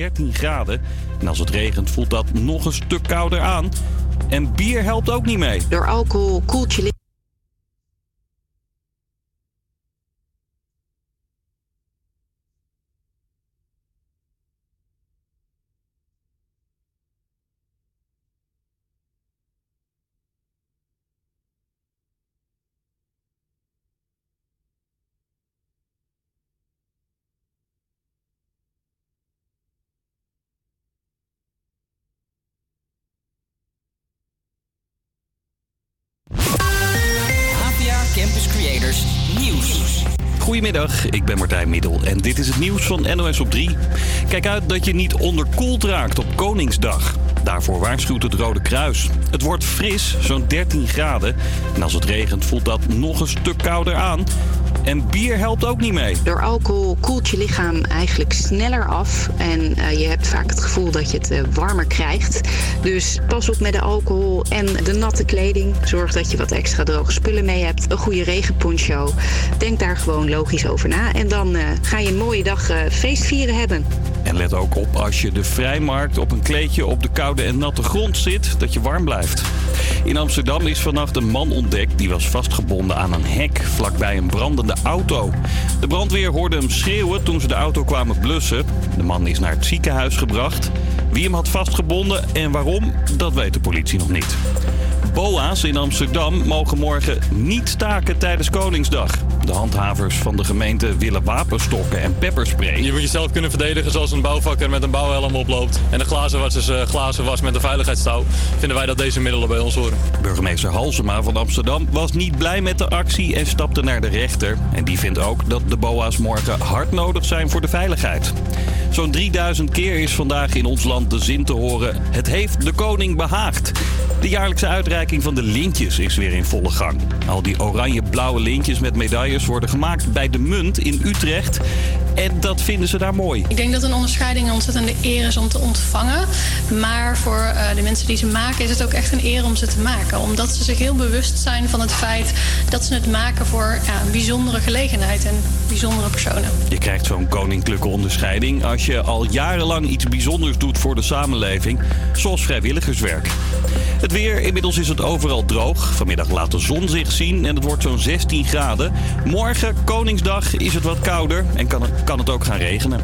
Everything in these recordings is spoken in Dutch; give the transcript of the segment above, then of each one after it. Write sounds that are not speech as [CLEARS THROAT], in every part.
13 graden. En als het regent voelt dat nog een stuk kouder aan. En bier helpt ook niet mee. Door alcohol koelt je Goedemiddag, ik ben Martijn Middel en dit is het nieuws van NOS op 3. Kijk uit dat je niet onderkoeld raakt op Koningsdag. Daarvoor waarschuwt het Rode Kruis. Het wordt fris, zo'n 13 graden. En als het regent voelt dat nog een stuk kouder aan. En bier helpt ook niet mee. Door alcohol koelt je lichaam eigenlijk sneller af. En eh, je hebt vaak het gevoel dat je het eh, warmer krijgt. Dus pas op met de alcohol en de natte kleding. Zorg dat je wat extra droge spullen mee hebt. Een goede regenponcho. Denk daar gewoon logisch over na. En dan eh, ga je een mooie dag feestvieren hebben. En let ook op als je de vrijmarkt op een kleedje op de koude en natte grond zit, dat je warm blijft. In Amsterdam is vannacht een man ontdekt die was vastgebonden aan een hek vlakbij een brandende auto. De brandweer hoorde hem schreeuwen toen ze de auto kwamen blussen. De man is naar het ziekenhuis gebracht. Wie hem had vastgebonden en waarom, dat weet de politie nog niet. BOA's in Amsterdam mogen morgen niet staken tijdens Koningsdag. De handhavers van de gemeente willen wapenstokken en pepperspray. Je moet jezelf kunnen verdedigen zoals een bouwvakker met een bouwhelm oploopt. En de glazenwassers uh, glazen was met een veiligheidstouw. Vinden wij dat deze middelen bij ons horen. Burgemeester Halsema van Amsterdam was niet blij met de actie en stapte naar de rechter. En die vindt ook dat de BOA's morgen hard nodig zijn voor de veiligheid. Zo'n 3000 keer is vandaag in ons land de zin te horen: Het heeft de koning behaagd. De jaarlijkse uitreiking van de lintjes is weer in volle gang. Al die oranje-blauwe lintjes met medailles worden gemaakt bij de Munt in Utrecht. En dat vinden ze daar mooi. Ik denk dat een onderscheiding een ontzettende eer is om te ontvangen. Maar voor uh, de mensen die ze maken is het ook echt een eer om ze te maken. Omdat ze zich heel bewust zijn van het feit dat ze het maken voor ja, een bijzondere gelegenheid en bijzondere personen. Je krijgt zo'n koninklijke onderscheiding als je al jarenlang iets bijzonders doet voor de samenleving, zoals vrijwilligerswerk. Het weer, inmiddels is het overal droog. Vanmiddag laat de zon zich zien en het wordt zo'n 16 graden. Morgen, Koningsdag, is het wat kouder en kan het, kan het ook gaan regenen.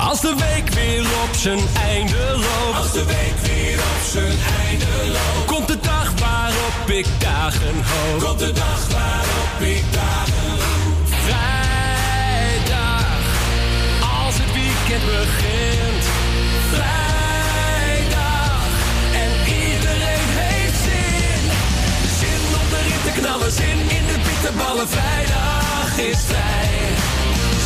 Als de week weer op zijn einde loopt. Als de week weer op zijn einde loopt. Komt de dag waarop ik dagen hoop. Komt de dag waarop ik dagen hoop. Vrijdag, als het weekend begint. Knallen, zin in de bitterballen. Vrijdag is vrij.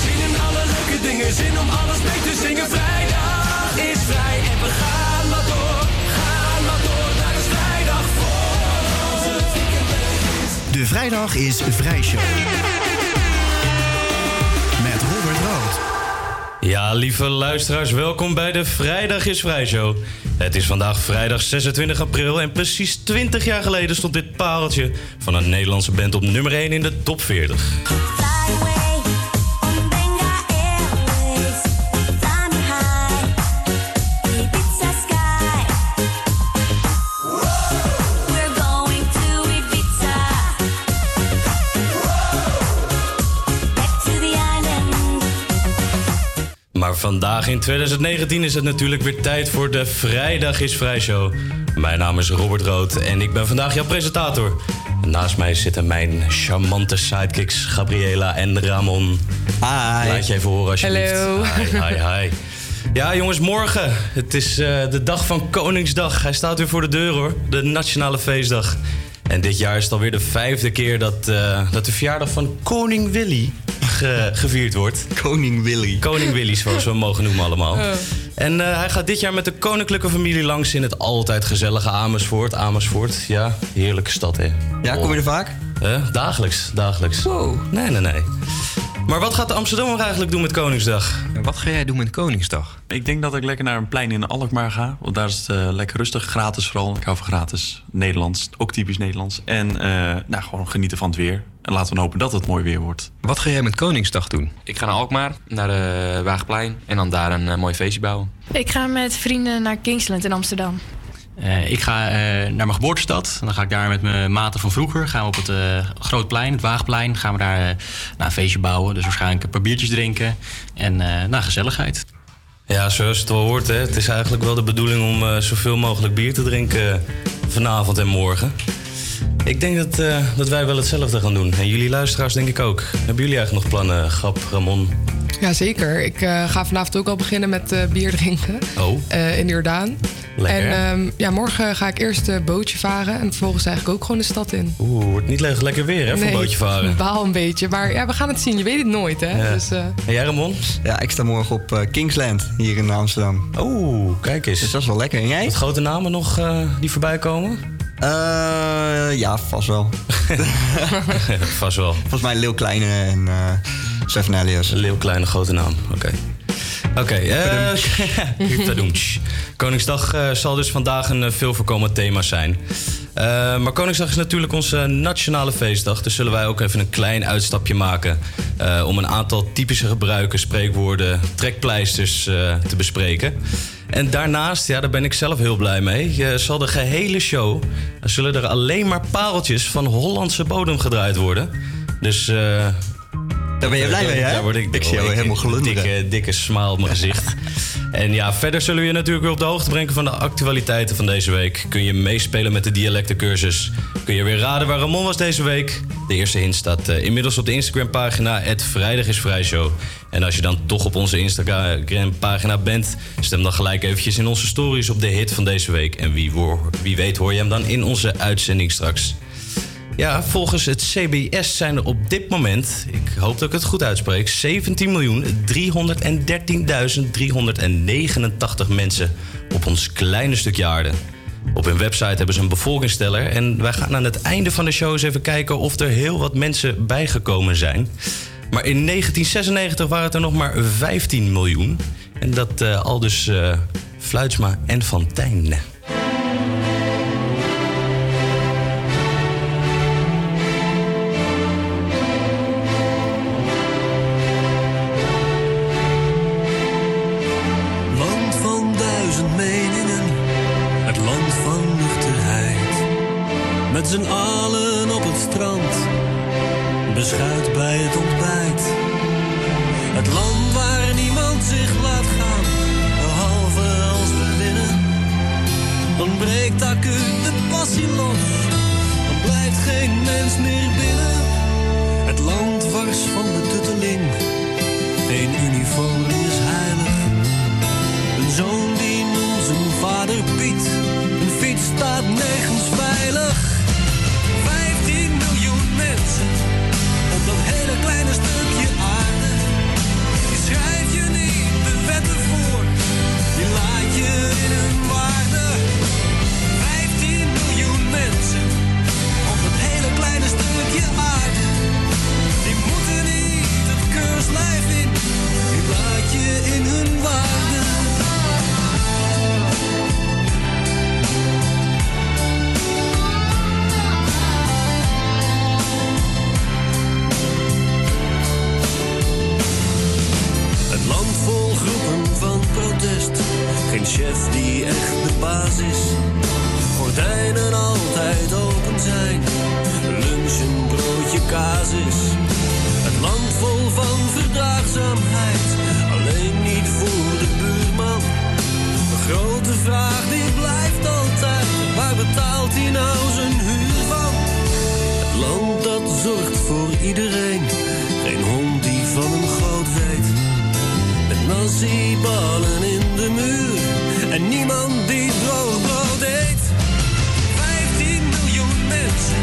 Zin in alle leuke dingen, zin om alles mee te zingen. Vrijdag is vrij en we gaan maar door. Gaan maar door, daar is vrijdag voor. De vrijdag is Vrijshow. Met Ja, lieve luisteraars, welkom bij de Vrijdag is Vrijshow. Het is vandaag vrijdag 26 april en precies 20 jaar geleden stond dit pareltje van een Nederlandse band op nummer 1 in de top 40. Vandaag in 2019 is het natuurlijk weer tijd voor de Vrijdag is Vrij Show. Mijn naam is Robert Rood en ik ben vandaag jouw presentator. Naast mij zitten mijn charmante sidekicks Gabriela en Ramon. Hi. Laat je even horen alsjeblieft. Hallo. Hi, hi, hi. Ja, jongens, morgen. Het is eh, de dag van Koningsdag. Hij staat weer voor de deur, hoor. De nationale feestdag. En dit jaar is het alweer de vijfde keer dat, eh, dat de verjaardag van Koning Willy ge- gevierd wordt. Koning Willy. Koning Willy, zoals we hem mogen noemen allemaal. En eh, hij gaat dit jaar met de koninklijke familie langs in het altijd gezellige Amersfoort. Amersfoort, ja, heerlijke stad, hè. Ja, kom je er vaak? Eh, dagelijks, dagelijks. Nee, nee, nee. Maar wat gaat de Amsterdammer eigenlijk doen met Koningsdag? Wat ga jij doen met Koningsdag? Ik denk dat ik lekker naar een plein in Alkmaar ga. Want daar is het eh, lekker rustig, gratis vooral. Ik hou van gratis. Nederlands, ook typisch Nederlands. En uh, nou, gewoon genieten van het weer. En laten we hopen dat het mooi weer wordt. Wat ga jij met Koningsdag doen? Ik ga naar Alkmaar, naar de Waagplein. En dan daar een uh, mooi feestje bouwen. Ik ga met vrienden naar Kingsland in Amsterdam. Uh, ik ga uh, naar mijn geboortestad. Dan ga ik daar met mijn maten van vroeger. Gaan we op het uh, Grootplein, het Waagplein. Gaan we daar nou, een feestje bouwen. Dus waarschijnlijk een paar biertjes drinken. En nou, gezelligheid. Ja, zoals het wel hoort. Hè. Het is eigenlijk wel de bedoeling om zoveel mogelijk bier te drinken vanavond en morgen. Ik denk dat, dat wij wel hetzelfde gaan doen. En jullie luisteraars denk ik ook. Hebben jullie eigenlijk nog plannen, Gap, Ramon? Jazeker. Ik ga vanavond ook al beginnen met bier drinken. Oh. in Jordaan. Lekker. En um, ja, morgen ga ik eerst een bootje varen en vervolgens eigenlijk ook gewoon de stad in. Oeh, wordt niet le lekker weer hè, voor nee, bootje varen. Ik [LAUGHS] baal een beetje, maar ja, we gaan het zien. Je weet het nooit hè. Ja. Dus, uh... En jij Ramon? Ja, ik sta morgen op uh, Kingsland hier in Amsterdam. Oeh, kijk eens. Dus dat is wel lekker. En jij? Wat grote namen nog uh, die voorbij komen? Ja, vast wel. [LAUGHS] vast wel. Volgens mij Leeuw Kleine en Seven Elias. Leeuw Kleine, grote naam. Oké. Okay. Oké, okay, uh, [LAUGHS] Koningsdag uh, zal dus vandaag een uh, veel voorkomend thema zijn. Uh, maar Koningsdag is natuurlijk onze nationale feestdag. Dus zullen wij ook even een klein uitstapje maken. om een aantal typische gebruiken, spreekwoorden, trekpleisters te bespreken. En daarnaast, ja, daar ben ik zelf heel blij mee. zal de gehele show, zullen er alleen maar pareltjes van Hollandse bodem gedraaid worden. Dus daar ben je blij mee, hè? Daar word ik, ik zie jou helemaal glunderen. Dikke, dikke smile op mijn gezicht. [LAUGHS] En ja, verder zullen we je natuurlijk weer op de hoogte brengen van de actualiteiten van deze week. Kun je meespelen met de dialectencursus. Kun je weer raden waar Ramon was deze week. De eerste hint staat uh, inmiddels op de Instagram-pagina Vrijdag is Vrijshow. En als je dan toch op onze Instagram-pagina bent, stem dan gelijk eventjes in onze stories op de hit van deze week. En wie, wie weet hoor je hem dan in onze uitzending straks. Ja, volgens het CBS zijn er op dit moment, ik hoop dat ik het goed uitspreek, 17.313.389 mensen op ons kleine stukje aarde. Op hun website hebben ze een bevolkingsteller en wij gaan aan het einde van de show eens even kijken of er heel wat mensen bijgekomen zijn. Maar in 1996 waren het er nog maar 15 miljoen. En dat uh, al dus uh, Fluitsma en Fantijn. Z'n allen op het strand, beschuit bij het ontbijt. Het land waar niemand zich laat gaan, behalve als we winnen. Dan breekt acuut de passie los, dan blijft geen mens meer binnen. Het land wars van de tutteling, geen uniform is heilig. Een zoon die noemt zijn vader Piet, een fiets staat nergens veilig. Op dat hele kleine stukje aarde. Die schrijf je niet de wetten voor, die laat je in hun waarde. 15 miljoen mensen op dat hele kleine stukje aarde. Die moeten niet het keurslijf in, die laat je in hun waarde. Geen chef die echt de baas is. Gordijnen altijd open zijn. Lunch een broodje kaas is. Het land vol van verdraagzaamheid. Alleen niet voor de buurman. De grote vraag die blijft altijd. Waar betaalt hij nou zijn huur van? Het land dat zorgt voor iedereen. Geen hond die van een groot weet ballen in de muur en niemand die droog brood eet. 15 miljoen mensen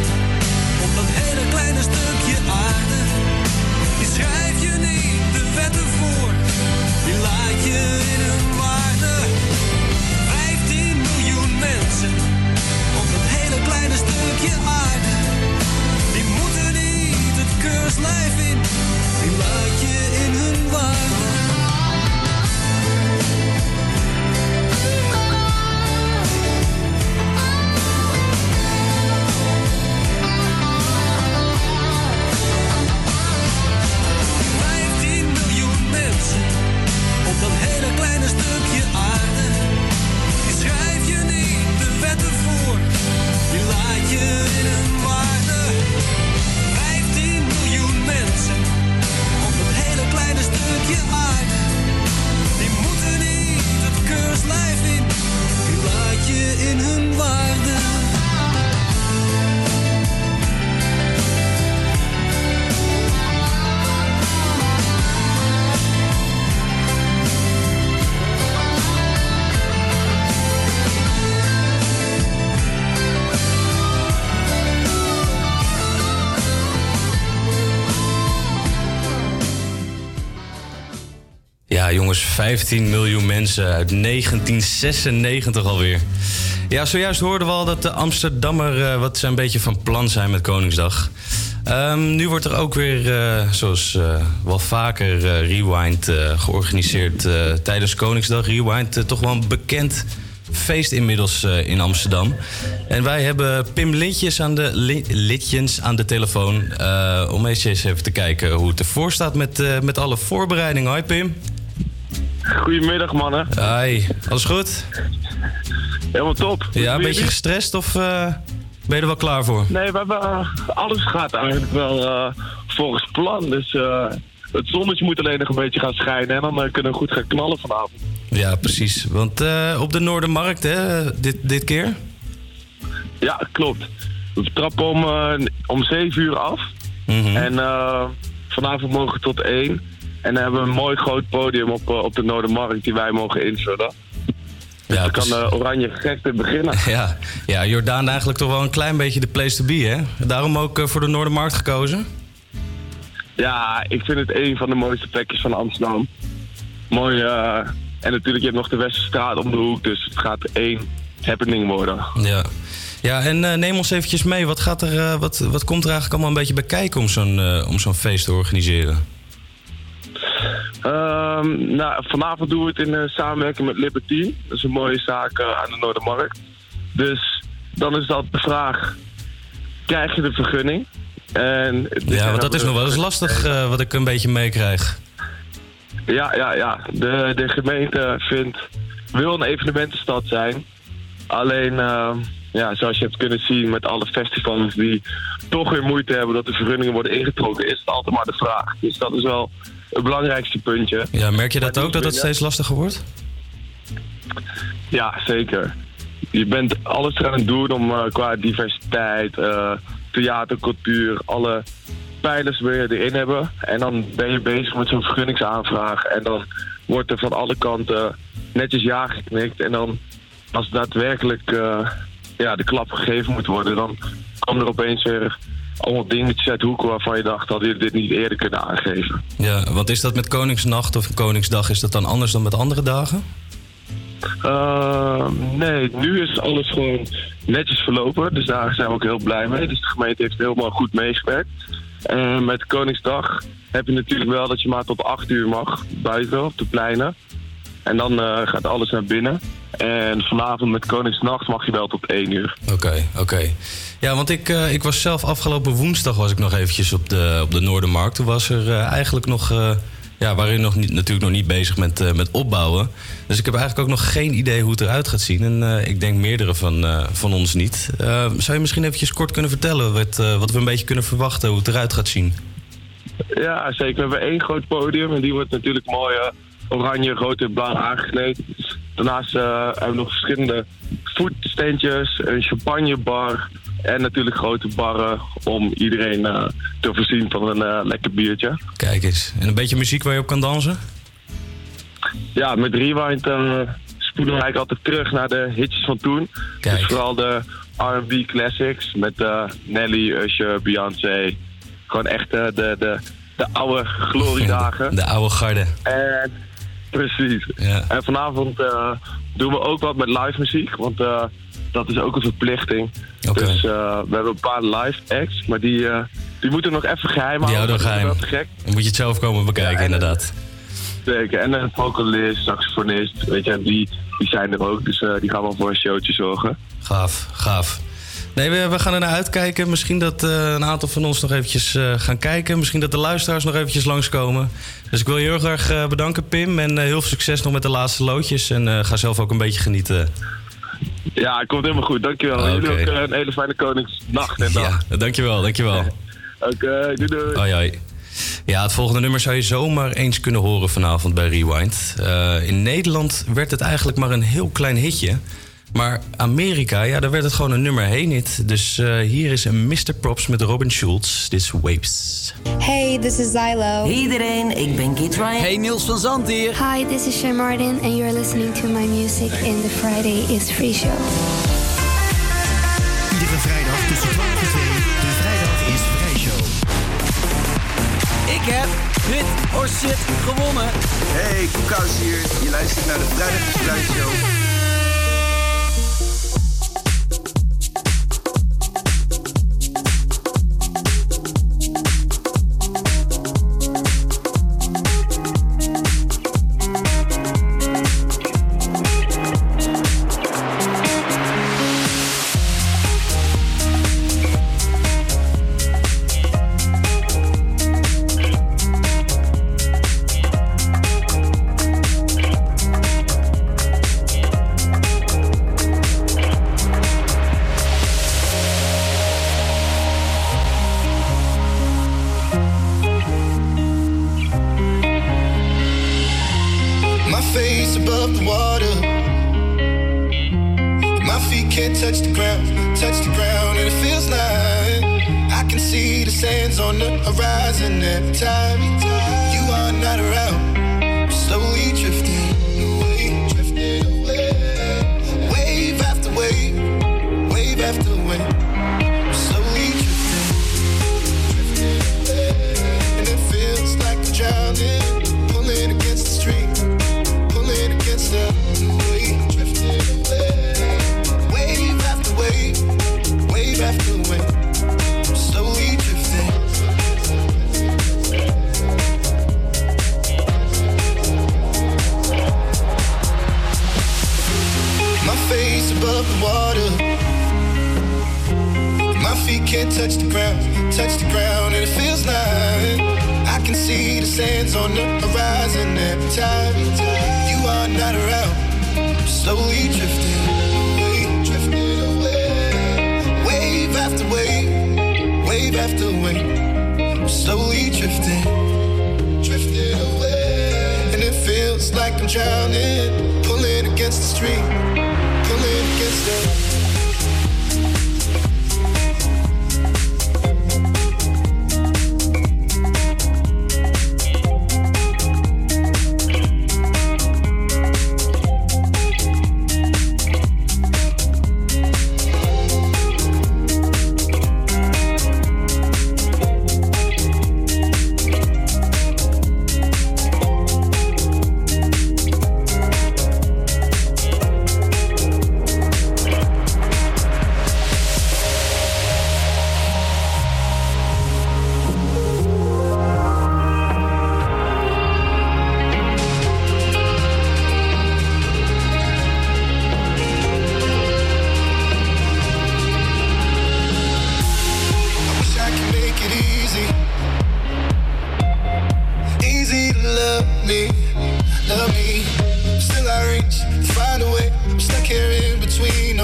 op dat hele kleine stukje aarde. Die schrijf je niet de wetten voor, die laat je in hun waarde. 15 miljoen mensen op dat hele kleine stukje aarde. Die moeten niet het keurslijf in, die laat je Ja, 15 miljoen mensen uit 1996 alweer. Ja, zojuist hoorden we al dat de Amsterdammer uh, wat een beetje van plan zijn met Koningsdag. Um, nu wordt er ook weer, uh, zoals uh, wel vaker, Rewind georganiseerd tijdens Koningsdag. Rewind, toch wel een bekend feest inmiddels in Amsterdam. En wij hebben Pim Lintjes aan de, Litjens aan de telefoon. om eens even te kijken hoe het ervoor staat met, met alle voorbereidingen. Hoi Pim. Goedemiddag mannen. Hoi, alles goed? Helemaal top. Ja, een beetje gestrest of uh, ben je er wel klaar voor? Nee, we hebben, uh, alles gaat eigenlijk wel uh, volgens plan. Dus het zonnetje moet alleen nog een beetje gaan schijnen en dan kunnen we goed gaan knallen vanavond. Ja, precies. Want op de Noordermarkt, hè, dit, dit keer? Ja, klopt. We trappen om, om 7 uur af. Mm -hmm. En vanavond mogen we tot 1. En dan hebben we een mooi groot podium op, op de Noordermarkt die wij mogen invullen. Dus ja, dan kan de oranje gekte beginnen. [LAUGHS] Ja. ja, Jordaan eigenlijk toch wel een klein beetje de place to be, hè? Daarom ook voor de Noordermarkt gekozen? Ja, ik vind het een van de mooiste plekjes van Amsterdam. Mooi, uh, en natuurlijk, je hebt nog de Westerstraat om de hoek, dus het gaat één happening worden. Ja. Ja, en neem ons eventjes mee. Wat, gaat er, wat, wat komt er eigenlijk allemaal een beetje bij kijken om zo'n om zo'n feest te organiseren? Um, nou, vanavond doen we het in uh, samenwerking met Liberty. Dat is een mooie zaak uh, aan de Noordermarkt. Dus dan is dat de vraag, krijg je de vergunning? En ja, want dat is nog wel eens lastig uh, wat ik een beetje meekrijg. Ja, ja, ja. De, de gemeente vindt, wil een evenementenstad zijn. Alleen, ja, zoals je hebt kunnen zien met alle festivals die toch weer moeite hebben dat de vergunningen worden ingetrokken, is het altijd maar de vraag. Dus dat is wel het belangrijkste puntje. Ja, merk je dat ook, dat het steeds lastiger wordt? Ja, zeker. Je bent alles eraan het doen om uh, qua diversiteit, uh, theater, cultuur, alle pijlers wil je erin hebben. En dan ben je bezig met zo'n vergunningsaanvraag. En dan wordt er van alle kanten netjes ja geknikt. En dan, als daadwerkelijk uh, ja, de klap gegeven moet worden, dan komen er opeens weer allemaal dingetjes uit hoeken waarvan je dacht, hadden jullie dit niet eerder kunnen aangeven. Ja, wat is dat met Koningsnacht of Koningsdag? Is dat dan anders dan met andere dagen? Uh, nee, nu is alles gewoon netjes verlopen. Dus daar zijn we ook heel blij mee. Dus de gemeente heeft helemaal goed meegewerkt. Uh, met Koningsdag heb je natuurlijk wel dat je maar tot 8 uur mag buiten op de pleinen. En dan uh, gaat alles naar binnen. En vanavond met Koningsnacht mag je wel tot 1 uur. Oké, okay, oké. Okay. Ja, want ik, uh, ik was zelf afgelopen woensdag was ik nog eventjes op de, op de Noordermarkt. Toen was er uh, eigenlijk nog... Uh, ja, waren we nog niet, natuurlijk nog niet bezig met, met opbouwen. Dus ik heb eigenlijk ook nog geen idee hoe het eruit gaat zien. En ik denk meerdere van, van ons niet. zou je misschien eventjes kort kunnen vertellen wat, wat we een beetje kunnen verwachten, hoe het eruit gaat zien? Ja, zeker. We hebben één groot podium en die wordt natuurlijk mooi oranje, rood en blauw aangekleed. Daarnaast uh, hebben we nog verschillende voetsteentjes, een champagnebar en natuurlijk grote barren om iedereen uh, te voorzien van een uh, lekker biertje. Kijk eens. En een beetje muziek waar je op kan dansen? Ja, met Rewind spoelen we eigenlijk altijd terug naar de hitjes van toen. Kijk. Dus vooral de R&B classics met Nelly, Usher, Beyoncé. Gewoon echt de, de, de oude gloriedagen. De oude garde. En Precies. Ja. En vanavond uh, doen we ook wat met live muziek, want uh, dat is ook een verplichting. Okay. Dus uh, we hebben een paar live acts, maar die, die moeten nog even geheim houden. Die houden geheim. Dat is gek. Dan moet je het zelf komen bekijken, ja, inderdaad. Zeker. En een vocalist, saxofonist, weet je, die, die zijn er ook. Dus die gaan wel voor een showtje zorgen. Gaaf, gaaf. Nee, we, we gaan er naar uitkijken. Misschien dat uh, een aantal van ons nog eventjes uh, gaan kijken. Misschien dat de luisteraars nog eventjes langskomen. Dus ik wil je heel erg uh, bedanken, Pim. En heel veel succes nog met de laatste loodjes. En ga zelf ook een beetje genieten. Ja, het komt helemaal goed. Dankjewel. Okay. Jullie ook een hele fijne Koningsnacht en [LAUGHS] dag. Ja, dankjewel, dankjewel. [LAUGHS] Oké, okay, doei doei. Hoi, hoi. Ja, het volgende nummer zou je zomaar eens kunnen horen vanavond bij Rewind. in Nederland werd het eigenlijk maar een heel klein hitje. Maar Amerika, ja, daar werd het gewoon een nummer heen niet. Dus uh, hier is een Mr. Props met Robin Schulz. Dit is Waves. Hey, this is Zylo. Hey iedereen, ik ben Kit Ryan. Hey, Niels van Zand hier. Hi, this is Shay Martin and you're listening to my music in the Friday is Free Show. Iedere vrijdag tussen 12 en 2, de Vrijdag is Vrij Show. Ik heb hit or shit gewonnen. Hey, Koekhuis hier. Je luistert naar de Vrijdag is Vrij Show.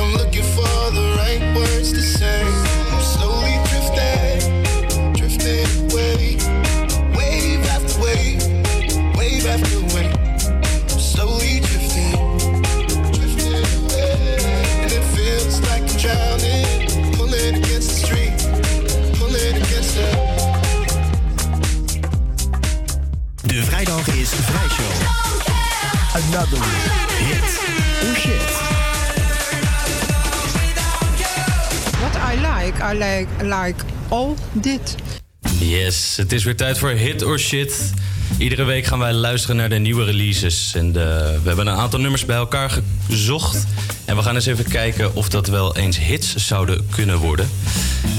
I'm looking for the right words to say. I'm slowly drifting, drifting away. Wave after wave, wave after wave. I'm slowly drifting, drifting away. And it feels like I'm drowning, pulling against the stream, pulling against the. De vrijdag is vrijshow. Another hit or oh, shit. I like, like, all dit. Yes, het is weer tijd voor Hit or Shit. Iedere week gaan wij luisteren naar de nieuwe releases. En de, we hebben een aantal nummers bij elkaar gezocht. En we gaan eens even kijken of dat wel eens hits zouden kunnen worden.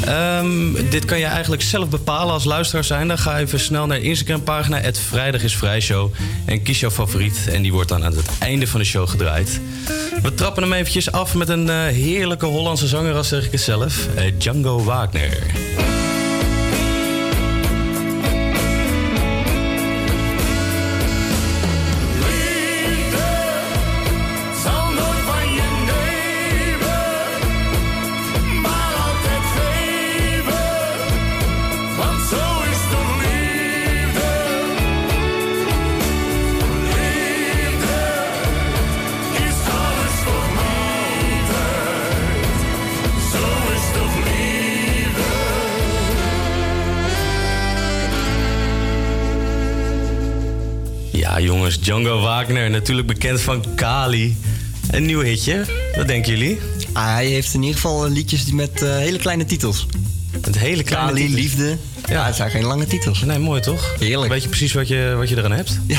Ehm, dit kan je eigenlijk zelf bepalen als luisteraar zijn. Dan ga even snel naar de Instagram-pagina, het Vrijdag is Vrijshow. En kies jouw favoriet. En die wordt dan aan het einde van de show gedraaid. We trappen hem eventjes af met een eh, heerlijke Hollandse zanger, als zeg ik het zelf. eh, Django Wagner. Django Wagner, natuurlijk bekend van Kali. Een nieuw hitje, wat denken jullie? Ah, hij heeft in ieder geval liedjes die met eh, hele kleine titels. Met hele kleine Kali, titels. liefde. Ja, het zijn geen lange titels. Nee, mooi toch? Heerlijk. Weet je precies wat je, wat je eraan hebt? Ja.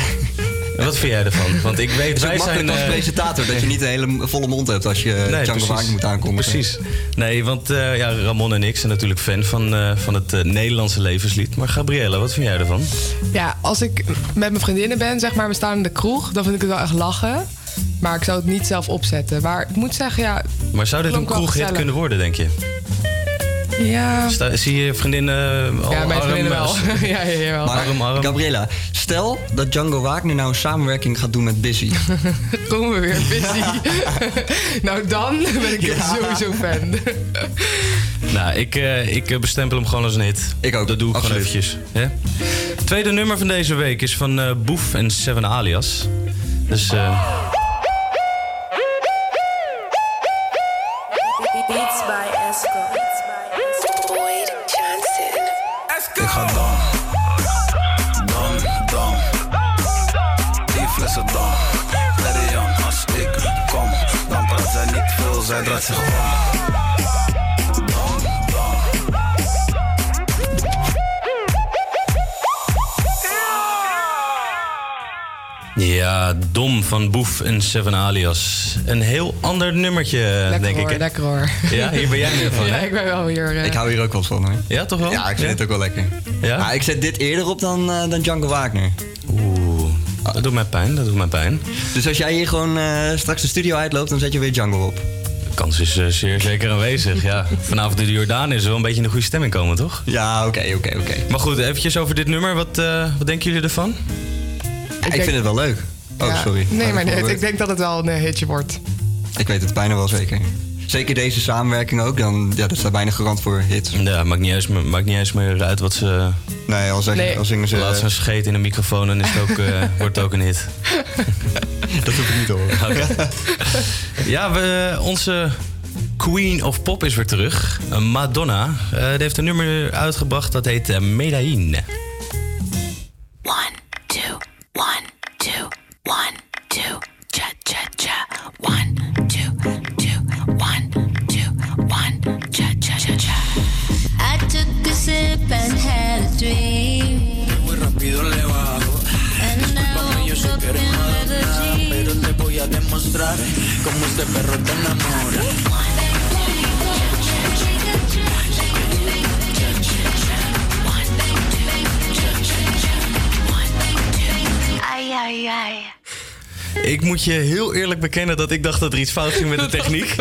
En wat vind jij ervan? Want ik weet, Het is ook wij zijn... makkelijk als eh, presentator dat je niet een hele volle mond hebt als je Nee, Django moet aankondigen. Precies. Nee, want eh, ja, Ramon en ik zijn natuurlijk fan van, eh, van het eh, Nederlandse levenslied. Maar Gabriella, wat vind jij ervan? Ja, als ik met mijn vriendinnen ben, zeg maar, we staan in de kroeg, dan vind ik het wel echt lachen. Maar ik zou het niet zelf opzetten. Maar ik moet zeggen, ja. Maar zou dit een kroeghit kunnen worden, denk je? Ja. Sta- zie je vriendinnen al Ja, mijn arm, vriendinnen eh, wel. [LAUGHS] ja, ja, ja, wel. Maar Arm, arm. Gabriella, stel dat Django Wagner nou een samenwerking gaat doen met Busy. [LAUGHS] Komen we weer, busy. [LAUGHS] nou, dan ben ik Ja. sowieso fan. Nou, ik, eh, ik eh, bestempel hem gewoon als een hit. Ik ook. Dat doe ik gewoon eventjes. Hè? Tweede nummer van deze week is van eh, Boef en Seven Alias. Dus eh, ja, Dom van Boef en Seven Alias. Een heel ander nummertje, Lekker denk hoor, ik. hè? lekker hoor. Ja, hier ben jij meer van, [LAUGHS] Ja, hè? ik ben wel weer... eh, Ik hou hier ook wel van hoor. Ja, toch wel? Ja, ik vind het ook wel lekker. Ja? Maar ik zet dit eerder op dan, eh, dan Django Wagner. Oeh, dat doet mij pijn, dat doet mij pijn. Dus als jij hier gewoon eh, straks de studio uitloopt, dan zet je weer Django op. De kans is eh, zeer zeker aanwezig, ja. Vanavond in de Jordaan is er wel een beetje in de goede stemming komen, toch? Ja, oké, oké, oké. Maar goed, eventjes over dit nummer. Wat, eh, wat denken jullie ervan? Ik, denk- vind het wel leuk. Oh, ja. sorry. Nee, maar nee, ik denk dat het wel een eh, hitje wordt. Ik weet het bijna wel zeker. Zeker deze samenwerking ook, dan ja, dat staat bijna garant voor hits. Ja, maakt niet eens, meer- maakt niet eens meer uit wat ze... Nee, al, zeg, Nee. al zingen ze... Laat ze een scheet in een microfoon en is het ook, eh, [LAUGHS] wordt het ook een hit. dat hoef ik niet te horen. Oké. [LAUGHS] Ja, we, onze Queen of Pop is weer terug. Eh, Madonna. Eh, die heeft een nummer uitgebracht dat heet uh, Medellin. One, moet je heel eerlijk bekennen dat ik dacht dat er iets fout ging met de [LAUGHS] techniek.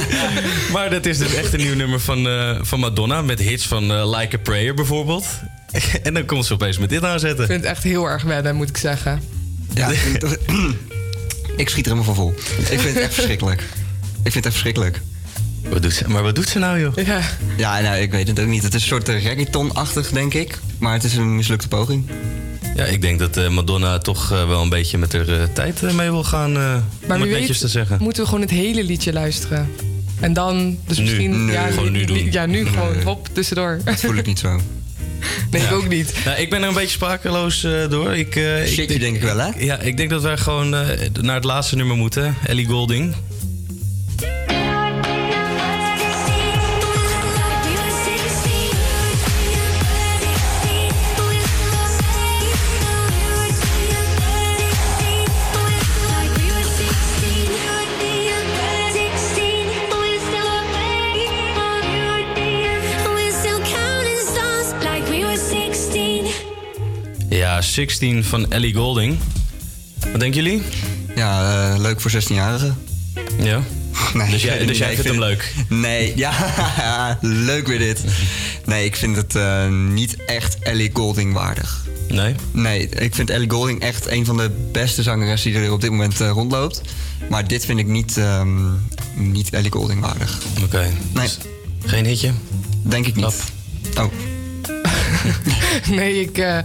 [LAUGHS] maar dat is dus echt een nieuw nummer van, eh, van Madonna. Met hits van eh, Like a Prayer bijvoorbeeld. [LAUGHS] en dan komt ze opeens met dit aanzetten. Ik vind het echt heel erg wennen, moet ik zeggen. Ja, [CLEARS THROAT] ik, schiet er helemaal van vol. Ik vind het echt verschrikkelijk. Ik vind het echt verschrikkelijk. Wat doet ze, maar wat doet ze nou, joh? Ja. Ja, nou, ik weet het ook niet. Het is een soort reggaeton-achtig, denk ik. Maar het is een mislukte poging. Ja, ik denk dat eh, Madonna toch eh, wel een beetje met haar eh, tijd mee wil gaan. eh Maar om wie het netjes te zeggen. moeten we gewoon het hele liedje luisteren. En dan, dus Nu. misschien... Ja, gewoon nu doen. Ja, nu gewoon, Nee. hop, tussendoor. Dat voel ik niet zo. [LAUGHS] Nee, ik ook niet. Nou, ik ben er een beetje sprakeloos eh, door. Ik, eh, Shitje denk ik wel, hè? Ja, ik denk dat wij gewoon eh, naar het laatste nummer moeten. Ellie Golding. Ja, 16 van Ellie Golding. Wat denken jullie? Ja, eh, leuk voor 16-jarigen. Ja. [LAUGHS] Nee, Dus jij- [LAUGHS] dus niet. jij Nee, vindt hem leuk? Nee, ja, [LAUGHS] leuk weer dit. Nee, ik vind het eh, niet echt Ellie Golding waardig. Nee? Nee, ik vind Ellie Golding echt een van de beste zangeressen die er op dit moment eh, rondloopt. Maar dit vind ik niet, ehm, niet Ellie Golding waardig. Oké. Nee. Dus geen hitje? Denk ik niet. Oh. Nee, ik, eh,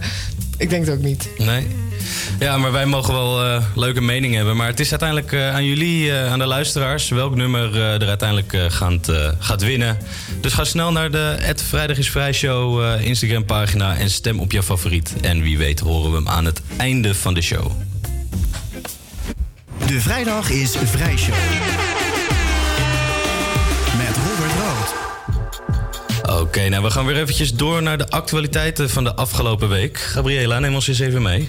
ik denk het ook niet. Nee. Ja, maar wij mogen wel eh, leuke mening hebben. Maar het is uiteindelijk eh, aan jullie, eh, aan de luisteraars, welk nummer eh, er uiteindelijk eh, gaat, eh, gaat winnen. Dus ga snel naar de Ed Vrijdag is Vrij Show eh, Instagram pagina en stem op jouw favoriet. En wie weet horen we hem aan het einde van de show. De vrijdag is Vrijshow. Met Oké, nou we gaan weer eventjes door naar de actualiteiten van de afgelopen week. Gabriela, neem ons eens even mee.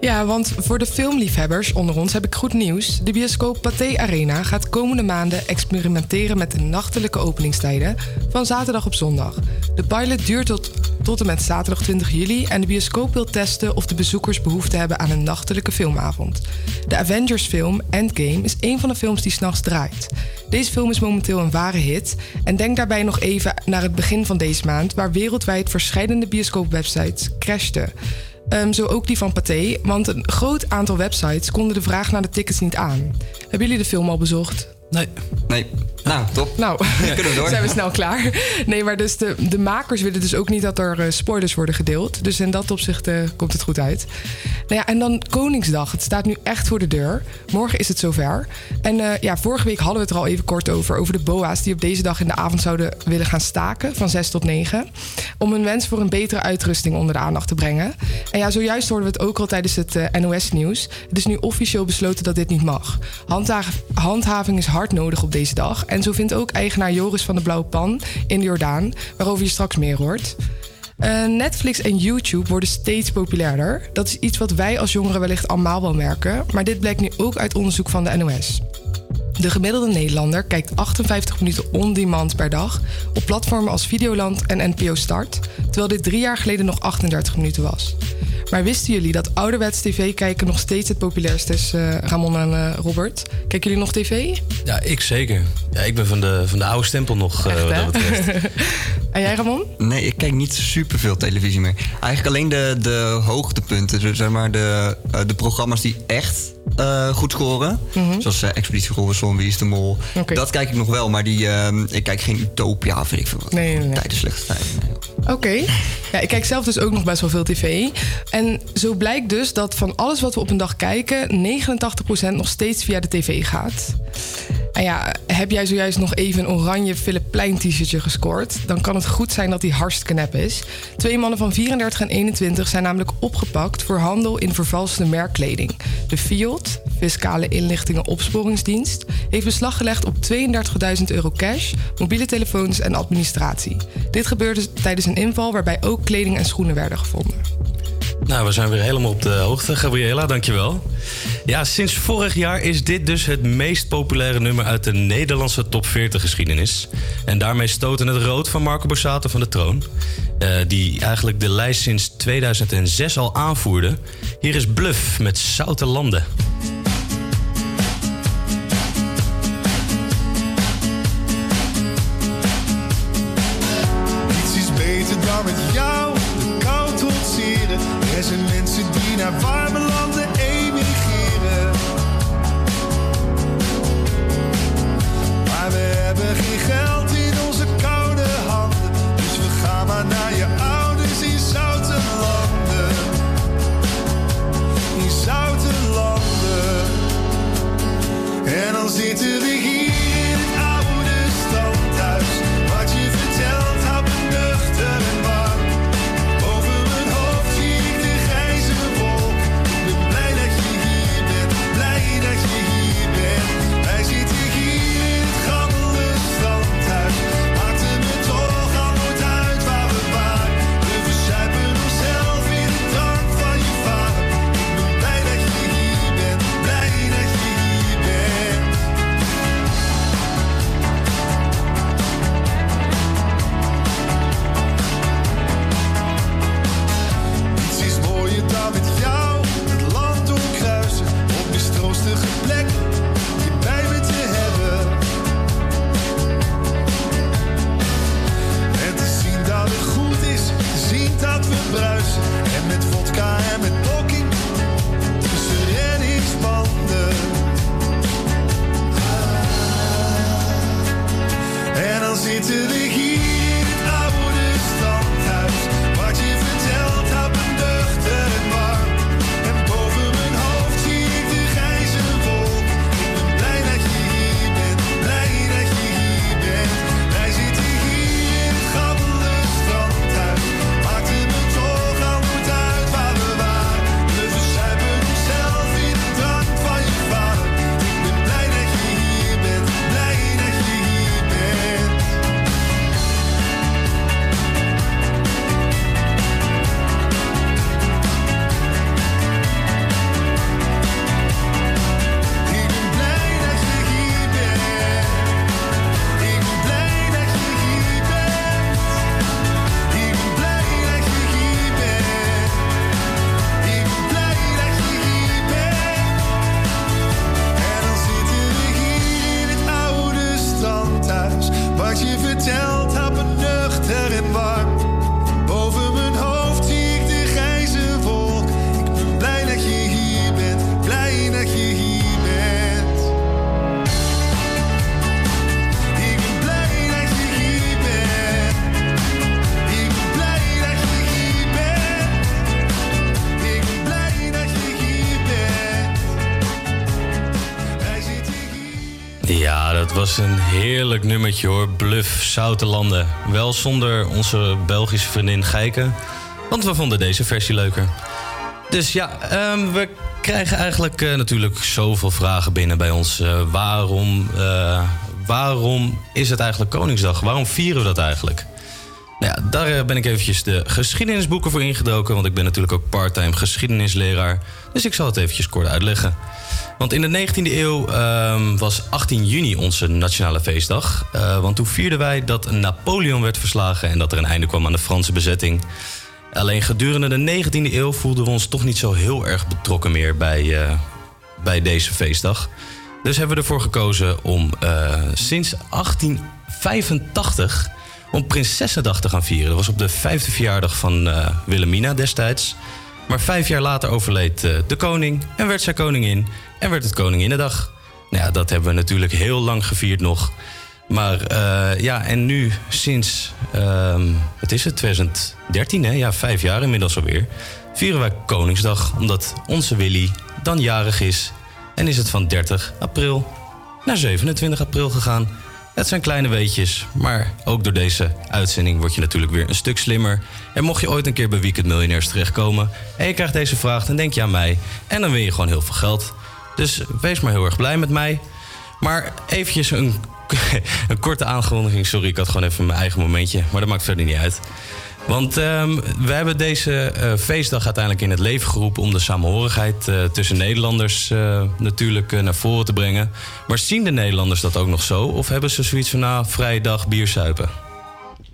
Ja, want voor de filmliefhebbers onder ons heb ik goed nieuws. De bioscoop Pathé Arena gaat komende maanden experimenteren met de nachtelijke openingstijden van zaterdag op zondag. De pilot duurt tot, tot en met zaterdag 20 juli en de bioscoop wil testen of de bezoekers behoefte hebben aan een nachtelijke filmavond. De Avengers-film Endgame is een van de films die s'nachts draait. Deze film is momenteel een ware hit en denk daarbij nog even naar het begin van deze maand, waar wereldwijd verschillende bioscoopwebsites crashten. Ehm, zo ook die van Pathé, want een groot aantal websites konden de vraag naar de tickets niet aan. Hebben jullie de film al bezocht? Nee. Nee. Nou, top. Nou, [LAUGHS] Kunnen we door. [LAUGHS] zijn we snel klaar. Nee, maar dus de, de makers willen dus ook niet dat er eh, spoilers worden gedeeld. Dus in dat opzicht eh, komt het goed uit. Nou ja, en dan Koningsdag. Het staat nu echt voor de deur. Morgen is het zover. En eh, ja, vorige week hadden we het er al even kort over. Over de BOA's die op deze dag in de avond zouden willen gaan staken. Van 6 tot 9. Om hun wens voor een betere uitrusting onder de aandacht te brengen. En ja, zojuist hoorden we het ook al tijdens het NOS-nieuws. Het is nu officieel besloten dat dit niet mag. Handhav- handhaving is hard nodig op deze dag. En zo vindt ook eigenaar Joris van de Blauwe Pan in de Jordaan, waarover je straks meer hoort. Eh, Netflix en YouTube worden steeds populairder. Dat is iets wat wij als jongeren wellicht allemaal wel merken, maar dit blijkt nu ook uit onderzoek van de NOS. De gemiddelde Nederlander kijkt 58 minuten on-demand per dag op platformen als Videoland en NPO Start, terwijl dit drie jaar geleden nog 38 minuten was. Maar wisten jullie dat ouderwets tv kijken nog steeds het populairste is, eh, Ramon en eh, Robert? Kijken jullie nog tv? Ja, ik zeker. Ja, ik ben van de, van de oude stempel nog, eh, wat dat betreft. [LAUGHS] En jij, Ramon? Nee, ik kijk niet superveel televisie meer. Eigenlijk alleen de, de hoogtepunten. Dus zeg maar de, de programma's die echt eh, goed scoren. Mhm. Zoals eh, Expeditie Robinson, Wie is de Mol. Dat kijk ik nog wel, maar die, eh, ik kijk geen Utopia of weet ik veel wat. Nee, nee, nee. Tijdens slechte tijden. Oké. Ja, ik kijk zelf dus ook nog best wel veel tv. En zo blijkt dus dat van alles wat we op een dag kijken, 89% nog steeds via de tv gaat. En ja, heb jij zojuist nog even een oranje Plein t-shirtje gescoord? Dan kan het goed zijn dat die hartstikke nep is. Twee mannen van 34 en 21 zijn namelijk opgepakt voor handel in vervalste merkkleding. De Fiscale Inlichtingen Opsporingsdienst, heeft beslag gelegd op 32.000 euro cash, mobiele telefoons en administratie. Dit gebeurde tijdens een inval waarbij ook kleding en schoenen werden gevonden. Nou, we zijn weer helemaal op de hoogte. Gabriela, dankjewel. Ja, sinds vorig jaar is dit dus het meest populaire nummer uit de Nederlandse top 40 geschiedenis. En daarmee stoten het rood van Marco Borsato van de troon. eh, die eigenlijk de lijst sinds 2006 al aanvoerde. Hier is Bluff met Zoute Landen. En dan Landen. Wel zonder onze Belgische vriendin Geike. Want we vonden deze versie leuker. Dus ja, ehm, we krijgen eigenlijk eh, natuurlijk zoveel vragen binnen bij ons. Eh, waarom, eh, waarom is het eigenlijk Koningsdag? Waarom vieren we dat eigenlijk? Nou ja, daar ben ik eventjes de geschiedenisboeken voor ingedoken. Want ik ben natuurlijk ook parttime geschiedenisleraar. Dus ik zal het eventjes kort uitleggen. Want in de 19e eeuw ehm, was 18 juni onze nationale feestdag. Eh, want toen vierden wij dat Napoleon werd verslagen en dat er een einde kwam aan de Franse bezetting. Alleen gedurende de 19e eeuw voelden we ons toch niet zo heel erg betrokken meer bij, eh, bij deze feestdag. Dus hebben we ervoor gekozen om eh, sinds 1885 om Prinsessendag te gaan vieren. Dat was op de vijfde verjaardag van Wilhelmina destijds. Maar vijf jaar later overleed eh, de koning en werd zij koningin en werd het Koninginnedag. Nou ja, dat hebben we natuurlijk heel lang gevierd nog. Maar eh, ja, en nu sinds, ehm wat is het, 2013 hè? Ja, vijf jaar inmiddels alweer. Vieren wij Koningsdag, omdat onze Willy dan jarig is. En is het van 30 april naar 27 april gegaan. Het zijn kleine weetjes, maar ook door deze uitzending word je natuurlijk weer een stuk slimmer. En mocht je ooit een keer bij Weekend Miljonairs terechtkomen en je krijgt deze vraag, dan denk je aan mij. En dan win je gewoon heel veel geld. Dus wees maar heel erg blij met mij. Maar eventjes een, [LAUGHS] een korte aankondiging. Sorry, ik had gewoon even mijn eigen momentje. Maar dat maakt verder niet uit. Want ehm, we hebben deze eh, feestdag uiteindelijk in het leven geroepen om de samenhorigheid eh, tussen Nederlanders eh, natuurlijk naar voren te brengen. Maar zien de Nederlanders dat ook nog zo? Of hebben ze zoiets van, nou, vrije dag, bier zuipen?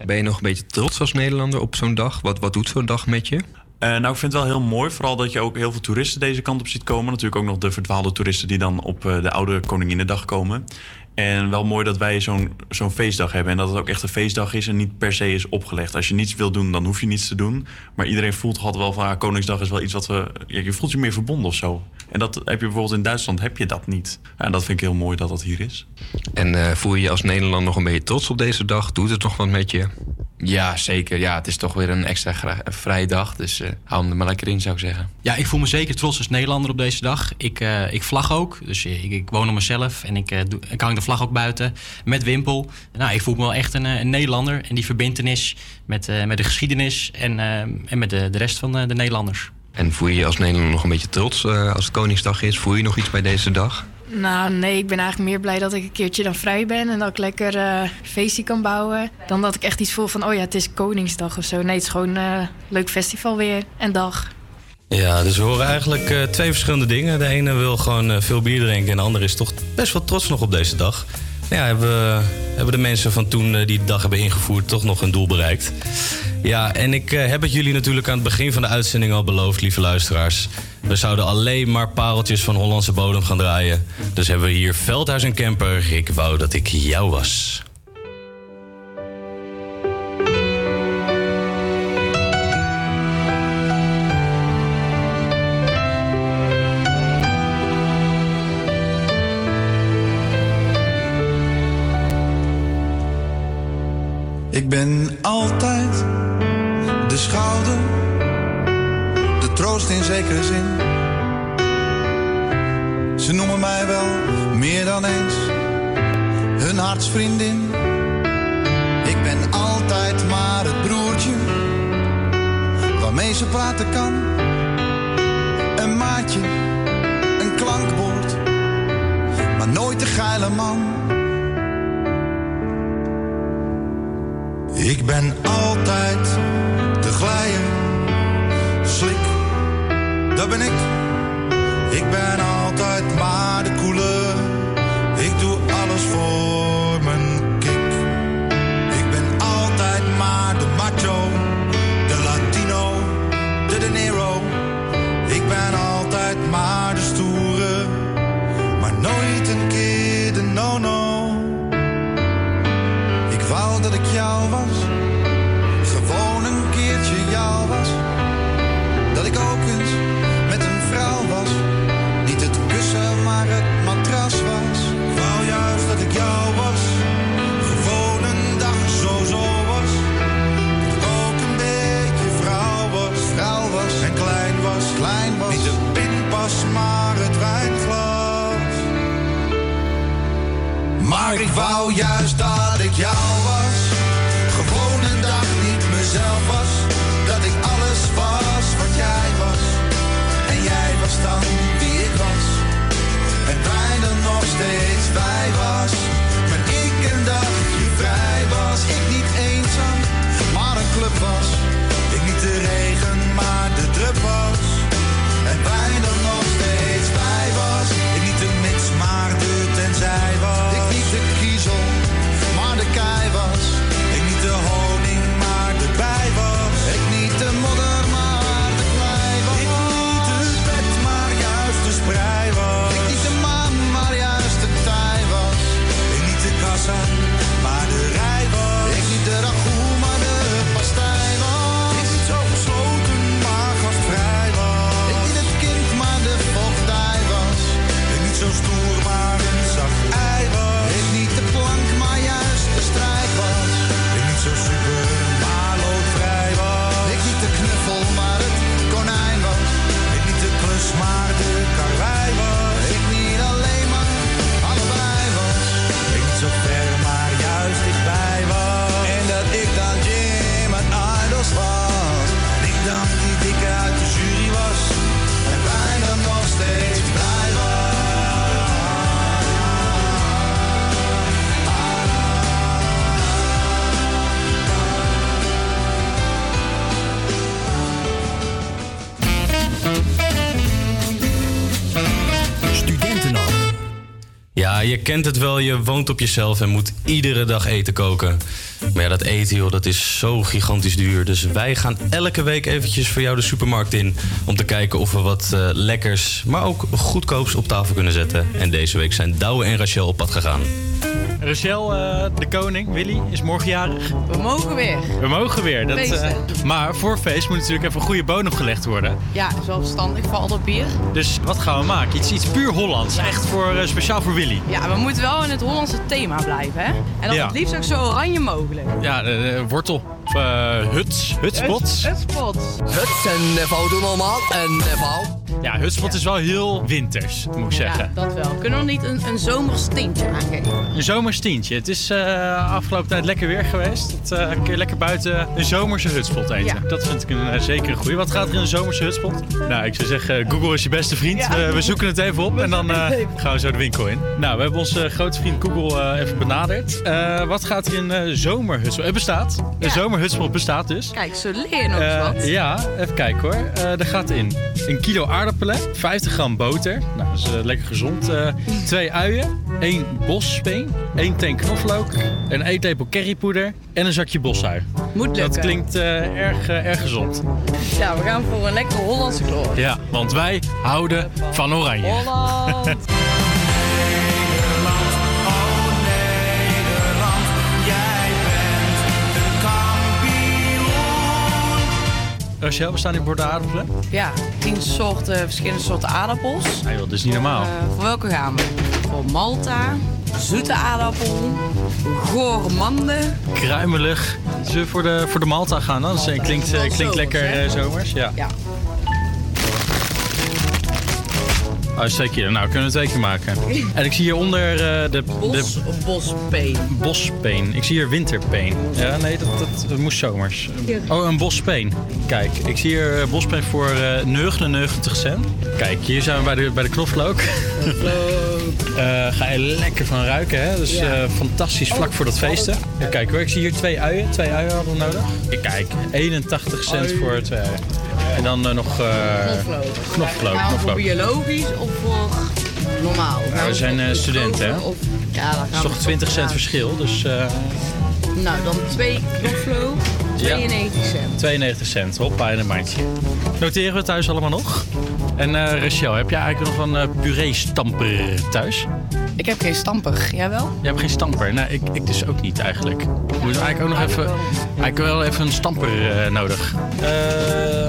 Ben je nog een beetje trots als Nederlander op zo'n dag? Wat, wat doet zo'n dag met je? Eh, nou, ik vind het wel heel mooi. Vooral dat je ook heel veel toeristen deze kant op ziet komen. Natuurlijk ook nog de verdwaalde toeristen die dan op eh, de oude Koninginnedag komen. En wel mooi dat wij zo'n zo'n feestdag hebben. En dat het ook echt een feestdag is en niet per se is opgelegd. Als je niets wil doen, dan hoef je niets te doen. Maar iedereen voelt toch altijd wel van... Koningsdag is wel iets wat we... Je voelt je meer verbonden of zo. En dat heb je bijvoorbeeld in Duitsland, heb je dat niet. En dat vind ik heel mooi dat dat hier is. En eh, voel je je als Nederlander nog een beetje trots op deze dag? Doet het nog wat met je? Ja, zeker. Ja, het is toch weer een extra vrije dag. Dus eh, hou hem er maar lekker in, zou ik zeggen. Ja, ik voel me zeker trots als Nederlander op deze dag. Ik, eh, ik vlag ook, dus ik, ik woon op mezelf en ik, eh, doe, ik hang de vlag ook buiten met wimpel. Nou, ik voel me wel echt een, eh, een Nederlander en die verbintenis met, eh, met de geschiedenis en, eh, en met de, de rest van eh, de Nederlanders. En voel je je als Nederlander nog een beetje trots eh, als het Koningsdag is? Voel je nog iets bij deze dag? Nou, nee, ik ben eigenlijk meer blij dat ik een keertje dan vrij ben en dat ik lekker eh feestje kan bouwen. Dan dat ik echt iets voel van, oh ja, het is Koningsdag of zo. Nee, het is gewoon een leuk festival weer en dag. Ja, dus we horen eigenlijk eh, twee verschillende dingen. De ene wil gewoon eh, veel bier drinken en de andere is toch best wel trots nog op deze dag. Ja, hebben, hebben de mensen van toen eh, die de dag hebben ingevoerd toch nog hun doel bereikt. Ja, en ik eh, heb het jullie natuurlijk aan het begin van de uitzending al beloofd, lieve luisteraars. We zouden alleen maar pareltjes van Hollandse bodem gaan draaien. Dus hebben we hier Veldhuis en Kemper. Ik wou dat ik jou was. Ik ben altijd de schouder, de troost in zekere zin. Ze noemen mij wel meer dan eens hun hartsvriendin. Ik ben altijd maar het broertje waarmee ze praten kan. Een maatje, een klankwoord, maar nooit de geile man. Ik ben altijd de glijer, slik, dat ben ik. Ik ben altijd maar de koele, ik doe alles voor ik wou juist dat ik jou was. Gewoon een dag niet mezelf was. Dat ik alles was wat jij was. En jij was dan wie ik was. En bijna nog steeds je kent het wel. Je woont op jezelf en moet iedere dag eten koken. Maar ja, dat eten, joh, dat is zo gigantisch duur. Dus wij gaan elke week eventjes voor jou de supermarkt in... om te kijken of we wat eh, lekkers, maar ook goedkoops op tafel kunnen zetten. En deze week zijn Douwe en Rachel op pad gegaan. Rachel, eh, de koning, Willy, is morgen jarig. We mogen weer. We mogen weer. Dat, eh, Feesten. maar voor feest moet natuurlijk even een goede bodem gelegd worden. Ja, verstandig voor al dat bier. Dus wat gaan we maken? Iets, iets puur Hollands. Echt voor, eh, speciaal voor Willy. Ja, we moeten wel in het Hollandse thema blijven, hè? En dan Ja. het liefst ook zo oranje mogelijk. Ja, wortel. Of eh, huts. Hutspots. Hutspot. Huts en Nevo doen allemaal. En Nevo. Ja, hutspot is wel heel winters, moet ik zeggen. Ja, dat wel. Kunnen we niet een, een zomers tintje aangeven? Een zomerstientje. Het is eh, afgelopen tijd lekker weer geweest. Het, kun je lekker buiten een zomerse hutspot eten. Ja. Dat vind ik een, eh, zeker een goeie. Wat gaat er in een zomerse hutspot? Nou, ik zou zeggen, Google is je beste vriend. We, zoeken het even op en dan gaan we zo de winkel in. Nou, we hebben onze grote vriend Google even benaderd. Wat gaat er in een zomerhutspot? Het bestaat. Een zomerhutspot bestaat dus. Kijk, zo leer je nog wat. ja, even kijken hoor. Er gaat in een kilo aardappelen, 50 gram boter. Nou, dat is eh, lekker gezond. Eh, twee uien, één bosspeen, één tank knoflook, een eetlepel currypoeder en een zakje bosui. Moet Dat lukken. klinkt eh, erg, erg gezond. Ja, we gaan voor een lekkere Hollandse kloor. Ja, want wij houden van oranje. Holland. Rachel, we staan hier borden aardappelen. Ja, tien soorten, verschillende soorten aardappels. Ah joh, dat is niet normaal. Eh, voor welke gaan we? Voor Malta, zoete aardappel, gourmande. Kruimelig. Zullen we voor de, voor de Malta gaan dan? Dat klinkt, eh, klinkt lekker hè? eh, zomers. Ja. Ja. Uitstekend. Nou, kunnen we het twee keer maken. En ik zie hieronder eh, de, Bos de bospeen? bospeen. Ik zie hier winterpeen. Ja, nee, dat, dat, dat moest zomers. Oh, een bospeen. Kijk, ik zie hier eh, bospeen voor eh 99 cent. Kijk, hier zijn we bij de, bij de knoflook. [LAUGHS] Eh, ga je lekker van ruiken, hè? Dus Ja. eh, fantastisch vlak voor dat feesten. Ja, kijk hoor, ik zie hier twee uien. Twee uien hadden we nodig. Kijk, 81 cent voor twee uien. En dan eh, nog eh Knoflook. we voor biologisch of voor normaal? Nou, we zijn eh, studenten, hè? Of, ja, Dat is toch 20 cent verschil, dus Nou, dan twee knoflook, 92 cent. 92 cent. Hoppa, in een mandje. Noteren we thuis allemaal nog? En Rachel, heb jij eigenlijk nog een puree-stamper thuis? Ik heb geen stamper. Jij wel? Jij hebt geen stamper. Nou, ik, ik dus ook niet eigenlijk. Ik moet eigenlijk ook nog even, eigenlijk wel even een stamper eh, nodig. Eh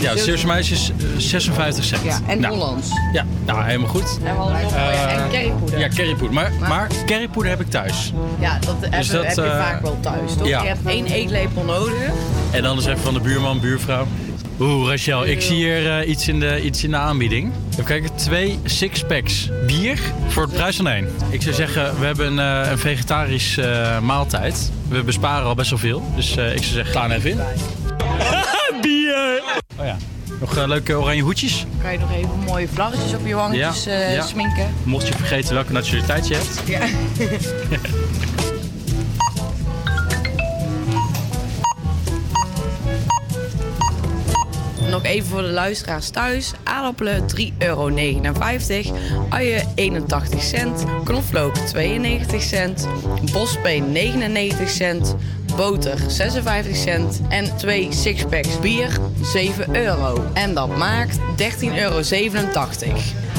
ja, Zeeuwse meisje is eh, 56 cent. Ja, en Nou, Hollands. Ja, nou helemaal goed. En Eh, en currypoeder. Ja, currypoeder. Maar, maar currypoeder heb ik thuis. Ja, dat, heb, dat, heb je vaak wel thuis, toch? ja. Je hebt één eetlepel nodig. En dan is even van de buurman, buurvrouw. Oeh, Rachel, ik zie hier eh, iets, in de, iets in de aanbieding. Even kijken, twee sixpacks bier voor de prijs van één. Ik zou zeggen, we hebben een, eh, een vegetarisch eh, maaltijd. We besparen al best wel veel. Dus ik zou zeggen, slaan even in. bier! Oh ja, nog leuke oranje hoedjes. Kan je nog even mooie vlaggetjes op je wangetjes ja. sminken? Mocht je vergeten welke nationaliteit je hebt. Ja. [LAUGHS] Nog even voor de luisteraars thuis. Aardappelen 3,59 euro. Uien 81 cent. Knoflook 92 cent. Bospeen 99 cent. Boter 56 cent. En twee sixpacks bier 7 euro. En dat maakt 13,87 euro.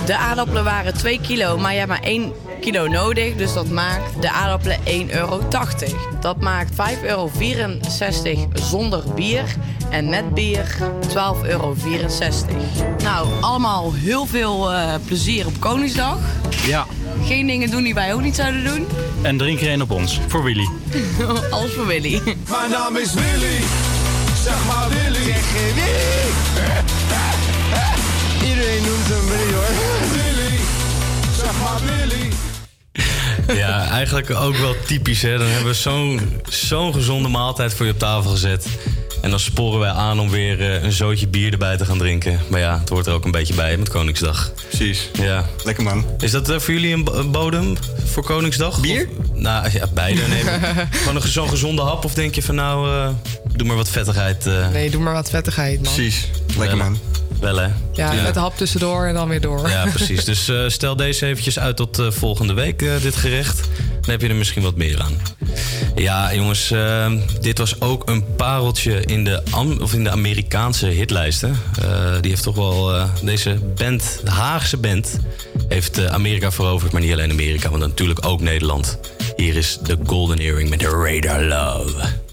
De aardappelen waren 2 kilo, maar je hebt maar 1 kilo nodig. Dus dat maakt de aardappelen 1,80 euro. Dat maakt 5,64 euro zonder bier. En met bier 12,64 euro. Nou, allemaal heel veel eh, plezier op Koningsdag. Ja, Geen dingen doen die wij ook niet zouden doen. en drink er één op ons. Voor Willy. [LAUGHS] Alles voor Willy. Mijn naam is Willy. Zeg maar Willy. Zeg Willy. [LAUGHS] Iedereen noemt hem Willy hoor. Willy. Zeg maar Willy. Ja, eigenlijk ook wel typisch. Hè? Dan hebben we zo'n zo'n gezonde maaltijd voor je op tafel gezet. En dan sporen wij aan om weer eh, een zootje bier erbij te gaan drinken. Maar ja, het hoort er ook een beetje bij met Koningsdag. Precies. Ja. Lekker man. Is dat eh, voor jullie een, bo- een bodem voor Koningsdag? Bier? nou ja, beide. Nee, [LAUGHS] gewoon een, zo'n gezonde hap? Of denk je van nou, eh, doe maar wat vettigheid? eh. Nee, doe maar wat vettigheid, man. Precies. Lekker man. Wel hè? Ja, met de hap tussendoor en dan weer door. Ja, [LAUGHS] precies. Dus eh, stel deze eventjes uit tot volgende week, dit gerecht. Dan heb je er misschien wat meer aan. Ja, jongens, eh, dit was ook een pareltje in de, of in de Amerikaanse hitlijsten. Eh, die heeft toch wel, eh, deze band, de Haagse band, heeft eh, Amerika veroverd. Maar niet alleen Amerika, want natuurlijk ook Nederland. Hier is de Golden Earring met de Radar Love.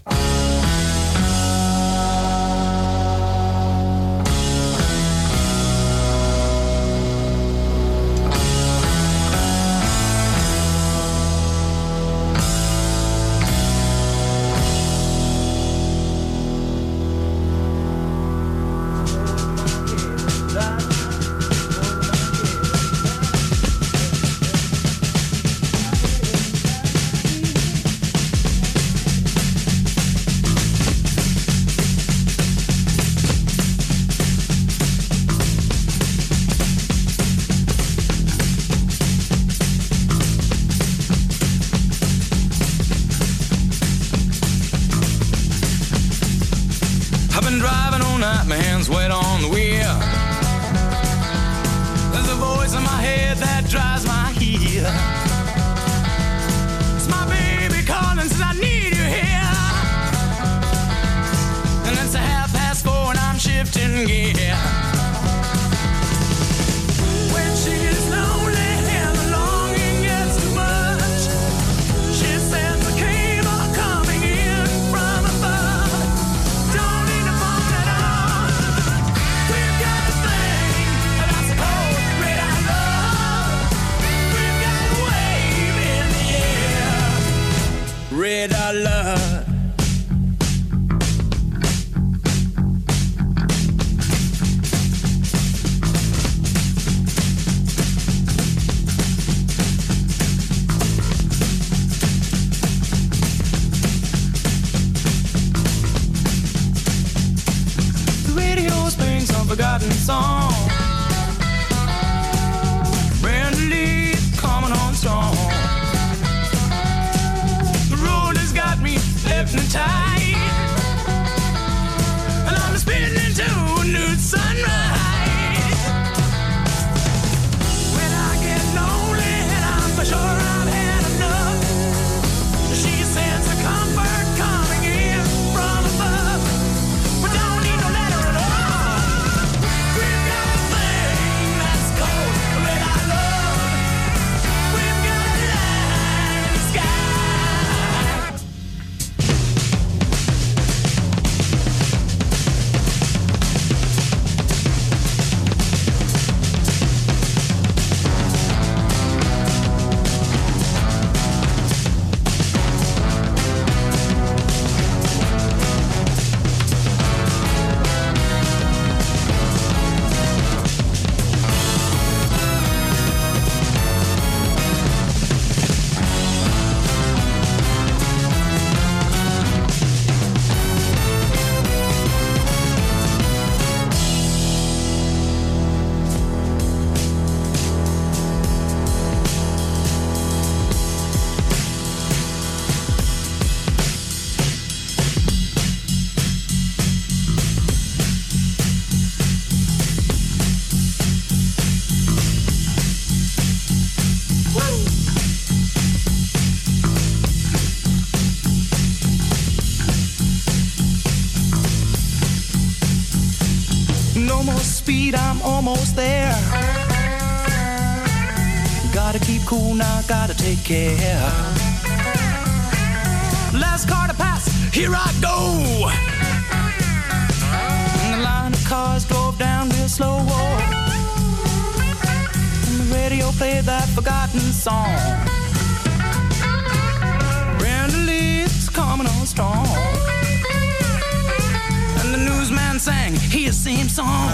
Love. Care. Last car to pass, here I go. And the line of cars drove down real slow. And the radio played that forgotten song. Brenda Lee's coming on strong. And the newsman sang his same song.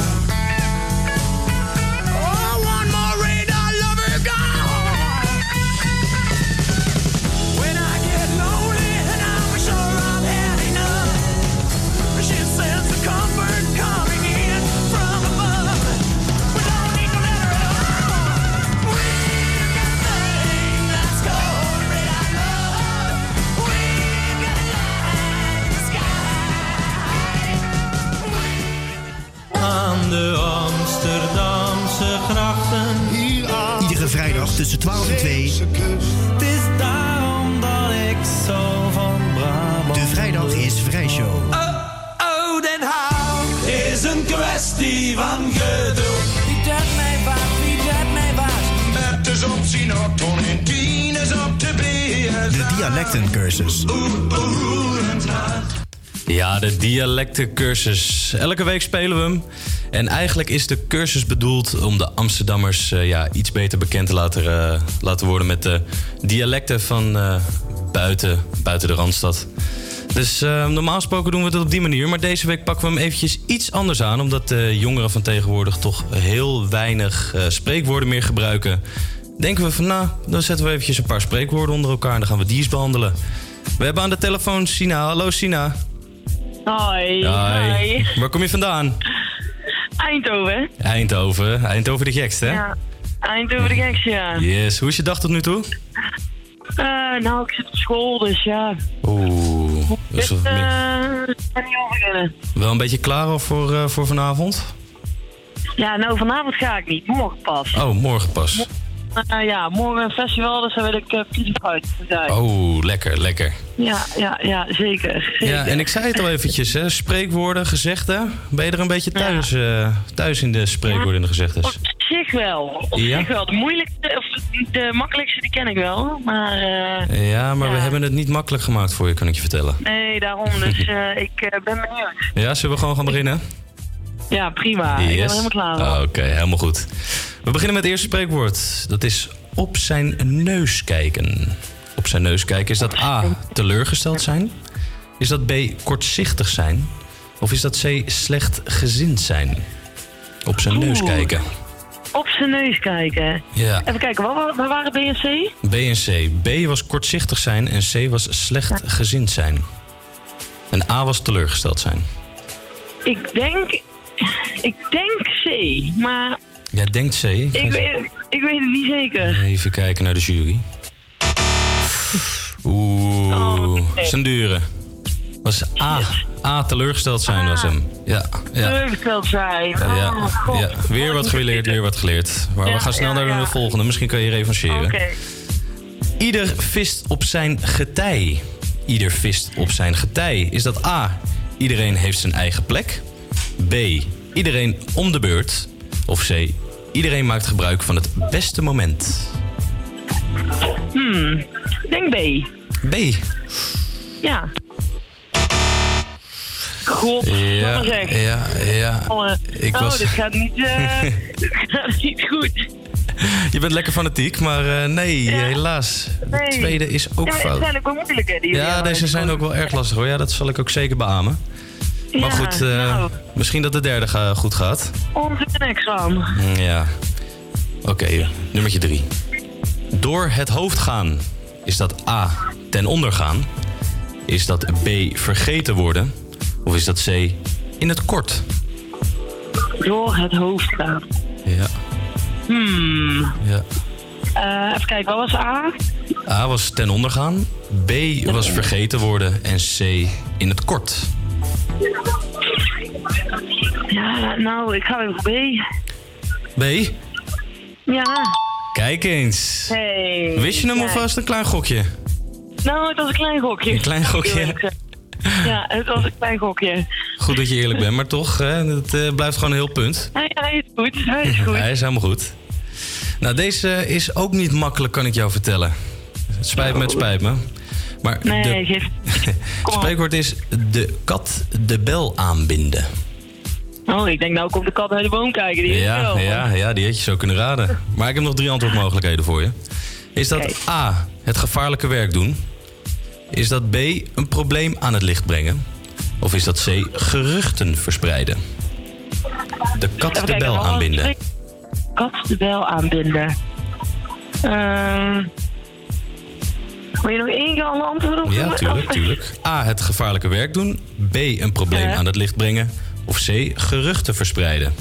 12 en 2. Het is daarom dat ik zo van Brabant. De vrijdag is vrijshow. Oh, Den Haag is een kwestie van geduld. Wie dat mij waard, wie dat mij waard. Het is op Sinatron en tien is op de beer. De dialectencursus. Ja, de dialectencursus. Elke week spelen we hem. En eigenlijk is de cursus bedoeld om de Amsterdammers eh, ja, iets beter bekend te laten, eh, laten worden met de dialecten van eh, buiten, buiten de Randstad. Dus normaal gesproken doen we het op die manier. Maar deze week pakken we hem eventjes iets anders aan. Omdat de jongeren van tegenwoordig toch heel weinig eh, spreekwoorden meer gebruiken. Denken we van nou, dan zetten we eventjes een paar spreekwoorden onder elkaar. En dan gaan we die eens behandelen. We hebben aan de telefoon Sina. Hallo Sina. Hoi. Hoi. Waar kom je vandaan? Eindhoven. Eindhoven. Eindhoven de gekste, hè? Ja. Eindhoven de gekste, ja. Yes. Hoe is je dag tot nu toe? Eh, nou, ik zit op school, dus ja. Oeh. Dus, Dus, uh, kan niet beginnen. wel een beetje klaar al voor, eh, voor vanavond? Ja, nou, vanavond ga ik niet. Morgen pas. Oh, morgen pas. Eh, ja, morgen een festival, dus daar wil ik uh, uit zijn. Oh, lekker, lekker. Ja, ja, ja, zeker. zeker. Ja, en ik zei het al eventjes, hè. Spreekwoorden, gezegden. Ben je er een beetje thuis, eh, thuis in de spreekwoorden en de gezegdes? Op zich wel. Op Ja? zich wel. De moeilijkste, of de makkelijkste, die ken ik wel. Maar, eh, Ja, maar we hebben het niet makkelijk gemaakt voor je, kan ik je vertellen. nee, daarom. Dus eh, ik eh, ben benieuwd. Ja, zullen we gewoon gaan beginnen? Ja, prima. Ik ben helemaal klaar. Ah, Oké, helemaal goed. We beginnen met het eerste spreekwoord. Dat is op zijn neus kijken. Op zijn neus kijken. Is dat A, teleurgesteld zijn? Is dat B, kortzichtig zijn? Of is dat C, slecht gezind zijn? Op zijn neus kijken. Op zijn neus kijken. Ja. Even kijken, waar- waar waren B en C? B en C. B was kortzichtig zijn en C was slecht gezind zijn. En A was teleurgesteld zijn. Ik denk... Ik denk C, maar Jij denkt C. ik weet, ik weet het niet zeker. Even kijken naar de jury. Oeh, zijn dure. Was A. A teleurgesteld zijn was hem. Ja, ja. Teleurgesteld zijn. Ja, Oh, ja. Weer wat geleerd, weer wat geleerd. Maar we Ja, gaan snel ja, naar ja. de volgende. Misschien kan je revancheren. Oké. Ieder vist op zijn getij. Ieder vist op zijn getij. Is dat A. Iedereen heeft zijn eigen plek. B. Iedereen om de beurt. Of C. Iedereen maakt gebruik van het beste moment. Hmm, denk B. B. Ja. God, Ja, zeg. ja, ja. Oh, Ik oh, was- dit gaat niet, eh, dit [LAUGHS] [LAUGHS] gaat niet goed. Je bent lekker fanatiek, maar eh, nee, helaas. De Nee. tweede is ook Ja, fout. Het zijn ook wel moeilijk, hè? Die Ja, deze zijn ook wel erg lastig hoor. Ja, dat zal ik ook zeker beamen. Maar goed, eh, nou. misschien dat de derde ga- goed gaat. Onze niks aan. Mm, Ja. Oké, nummertje drie. Door het hoofd gaan. Is dat A, ten onder gaan? Is dat B, vergeten worden? Of is dat C, in het kort? Door het hoofd gaan. Ja, Hmm. ja. Eh, even kijken, wat was A? A was ten onder gaan. B was vergeten worden. En C, in het kort. Ja, nou, ik ga weer voor B. B, Ja. kijk eens. Hey. Wist je hem kijk. alvast een klein gokje? Nou, het was een klein gokje. Een klein gokje. Ja, het was een klein gokje. Goed dat je eerlijk bent, maar toch, het eh, blijft gewoon een heel punt. Hij, hij is goed, hij is goed. [LAUGHS] Hij is helemaal goed. Nou, deze is ook niet makkelijk, kan ik jou vertellen. Het spijt me, het spijt me. Maar Nee, de geef. [LAUGHS] het spreekwoord is de kat de bel aanbinden. Oh, ik denk nou ook op de kat uit de boom kijken. Die Ja, wel. ja, ja, die had je zo kunnen raden. Maar ik heb nog drie antwoordmogelijkheden voor je. Is dat A, het gevaarlijke werk doen? Is dat B, een probleem aan het licht brengen? Of is dat C, geruchten verspreiden? De kat de kijken, bel aanbinden. Kat de bel aanbinden. Ehm wil je nog één keer alle antwoorden op Ja, tuurlijk, tuurlijk. A, het gevaarlijke werk doen. B, een probleem aan het licht brengen. Of C, geruchten verspreiden.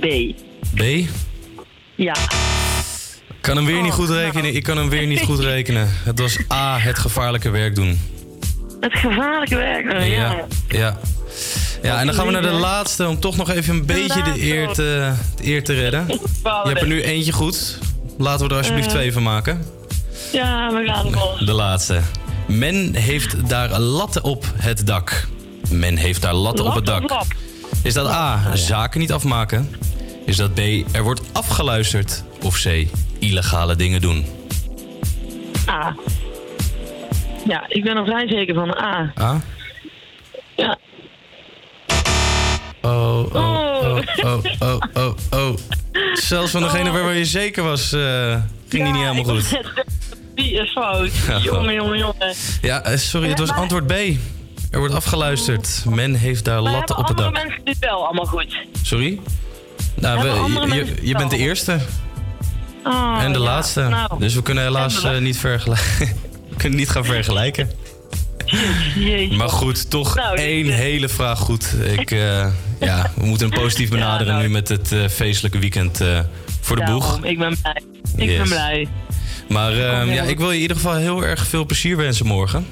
B. B, Ja. ik kan hem weer niet goed rekenen. Ik kan hem weer niet goed rekenen. Het was A, het gevaarlijke werk doen. Het gevaarlijke werk. eh, ja. Ja, ja. Ja, en dan gaan we naar de laatste om toch nog even een beetje de eer te, de eer te redden. Je hebt er nu eentje goed. Laten we er alsjeblieft Eh. twee van maken. Ja, we gaan ervoor. De laatste. Men heeft daar latten op het dak. Men heeft daar latten op het dak. Is dat A, zaken niet afmaken? Is dat B, er wordt afgeluisterd? Of C, illegale dingen doen? A. Ja, ik ben er vrij zeker van A. A? Ja. Oh, oh, oh, oh, oh, oh, oh. [LAUGHS] Zelfs van degene waar je zeker was, eh, ging die niet helemaal goed. Die is fout. Ja. [LAUGHS] Jongen, jongen, jongen. Ja, eh, sorry, het was antwoord B. Er wordt afgeluisterd. Men heeft daar Maar latten op het andere dak. mensen dit wel allemaal goed? Sorry? Nou, we- andere je, bent de eerste Oh, en de ja. laatste. Nou, Dus we kunnen helaas eh, niet vergelijken. we [LAUGHS] kunnen niet gaan vergelijken. Jeetje. Maar goed, toch Nou, dit, één eh, hele vraag goed. Ik, [LAUGHS] ja, we moeten hem positief benaderen nou. nu met het feestelijke weekend voor de boeg. Ik ben blij. Ik Yes. ben blij. Maar ja, jongen. ik wil je in ieder geval heel erg veel plezier wensen morgen.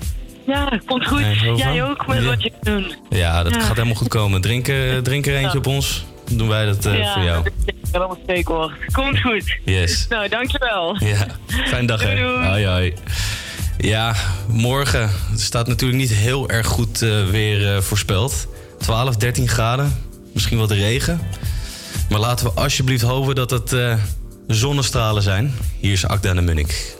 Ja, komt goed. Nee, Jij ook met Ja. wat je doen. Ja, dat Ja. gaat helemaal goed komen. Drink, eh, drink er eentje Ja. op ons. Dan doen wij dat eh, ja, voor jou. dat is steekwoord. Komt goed. Yes. Nou, dankjewel. Ja, fijn dag hè. Hoi hoi. Ja, morgen het staat natuurlijk niet heel erg goed eh, weer voorspeld. 12, 13 graden. Misschien wat regen. Maar laten we alsjeblieft hopen dat het zonnestralen zijn. Hier is Akda de Munnik.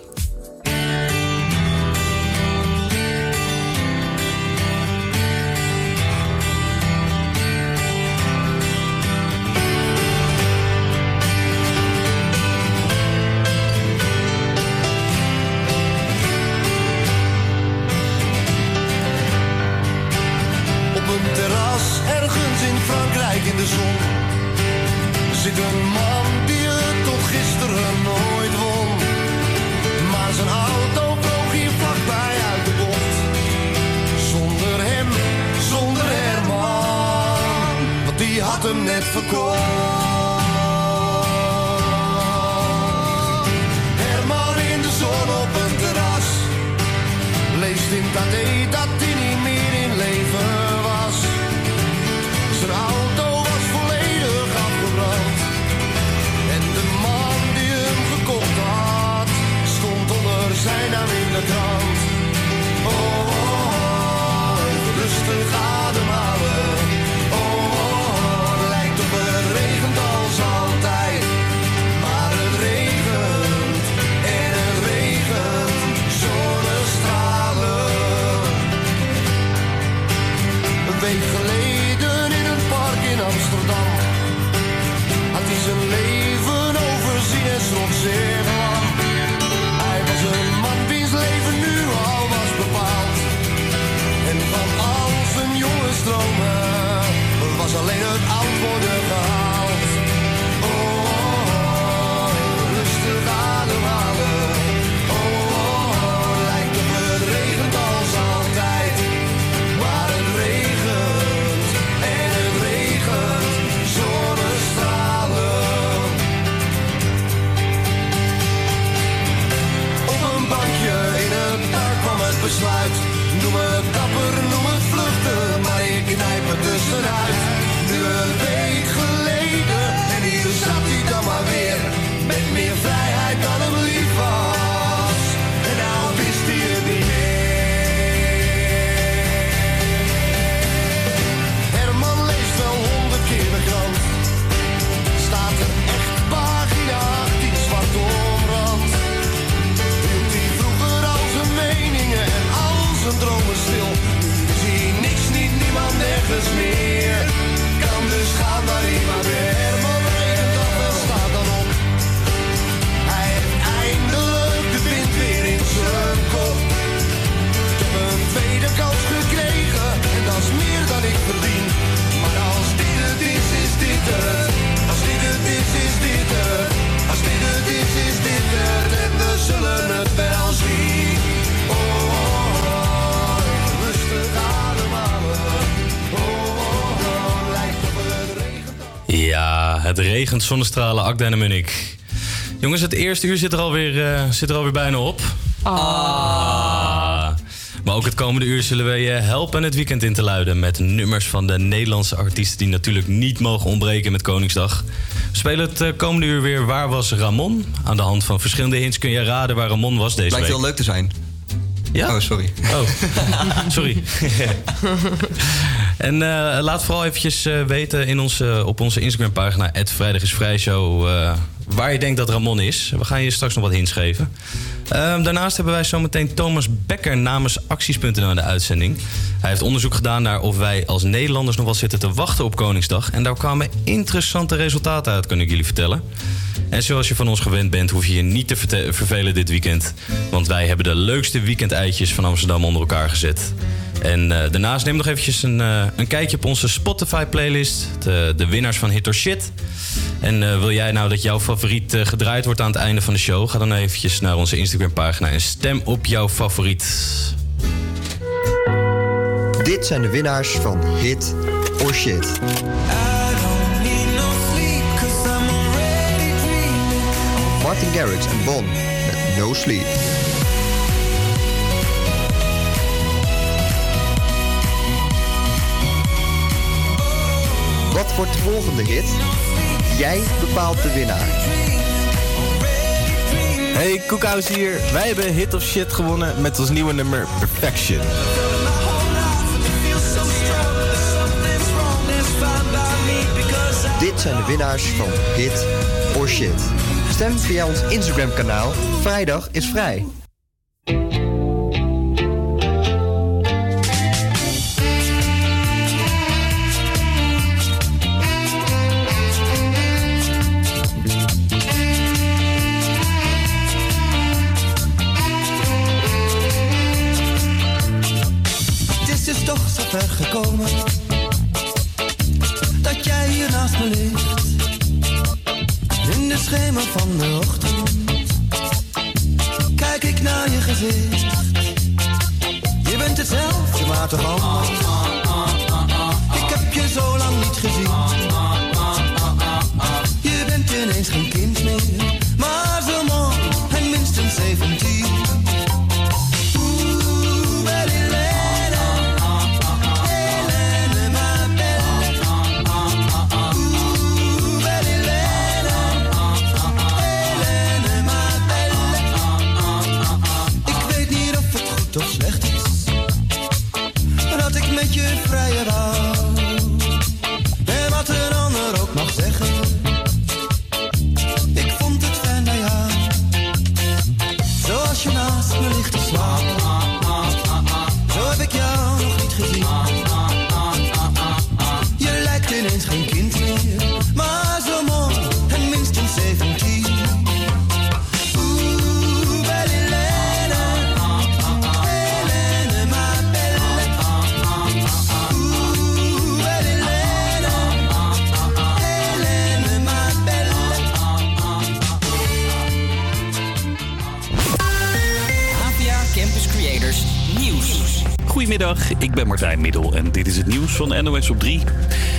Regent zonnestralen, Akda en Munnik. Jongens, het eerste uur zit er alweer, eh, zit er alweer bijna op. Ah. Maar ook het komende uur zullen we je helpen het weekend in te luiden... met nummers van de Nederlandse artiesten... die natuurlijk niet mogen ontbreken met Koningsdag. We spelen het eh, komende uur weer Waar was Ramon? Aan de hand van verschillende hints kun je raden waar Ramon was deze Lijkt week. heel leuk te zijn. Ja? Oh, sorry. Oh, sorry. [LAUGHS] [LAUGHS] en eh, laat vooral eventjes eh, weten in onze, op onze Instagram-pagina... Vrijdag is Vrijshow, eh, waar je denkt dat Ramon is. We gaan je straks nog wat hints geven. Ehm, daarnaast hebben wij zometeen Thomas Becker namens Acties.nl in de uitzending. Hij heeft onderzoek gedaan naar of wij als Nederlanders nog wel zitten te wachten op Koningsdag. En daar kwamen interessante resultaten uit, kan ik jullie vertellen. En zoals je van ons gewend bent, hoef je je niet te vervelen dit weekend. Want wij hebben de leukste weekendeitjes van Amsterdam onder elkaar gezet. En eh, daarnaast neem nog eventjes een, eh, een kijkje op onze Spotify-playlist. De, de winnaars van Hit or Shit. En eh, wil jij nou dat jouw favoriet eh, gedraaid wordt aan het einde van de show? Ga dan eventjes naar onze Instagram-pagina en stem op jouw favoriet. Dit zijn de winnaars van Hit or Shit. Martin Garrix en Bon met No Sleep. Wat wordt de volgende hit? Jij bepaalt de winnaar. Hey, Koekhuis hier. Wij hebben Hit of Shit gewonnen met ons nieuwe nummer Perfection. Dit zijn de winnaars van Hit or Shit. Stem via ons Instagram kanaal. Vrijdag is vrij. Gekomen dat jij hier naast me ligt. Van NOS op 3.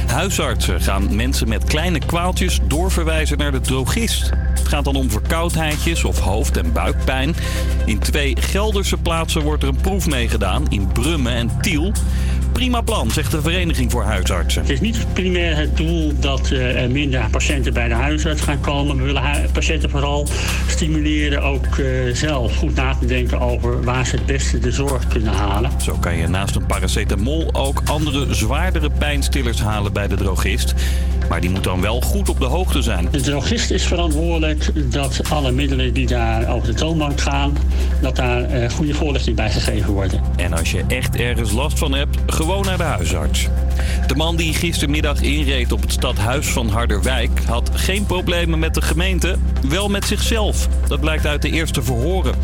Huisartsen gaan mensen met kleine kwaaltjes doorverwijzen naar de drogist. Het gaat dan om verkoudheidjes of hoofd- en buikpijn. In twee Gelderse plaatsen wordt er een proef meegedaan, in Brummen en Tiel. Prima plan, zegt de Vereniging voor Huisartsen. Het is niet primair het doel dat eh, er minder patiënten bij de huisarts gaan komen. We willen patiënten vooral stimuleren ook eh, zelf goed na te denken over waar ze het beste de zorg kunnen halen. Zo kan je naast een paracetamol ook andere zwaardere pijnstillers halen bij de drogist. Maar die moet dan wel goed op de hoogte zijn. De drogist is verantwoordelijk dat alle middelen die daar over de toonbank gaan, dat daar eh, goede voorlichting bij gegeven worden. En als je echt ergens last van hebt, gewoon naar de huisarts. De man die gistermiddag inreed op het stadhuis van Harderwijk had geen problemen met de gemeente, wel met zichzelf. Dat blijkt uit de eerste verhoren.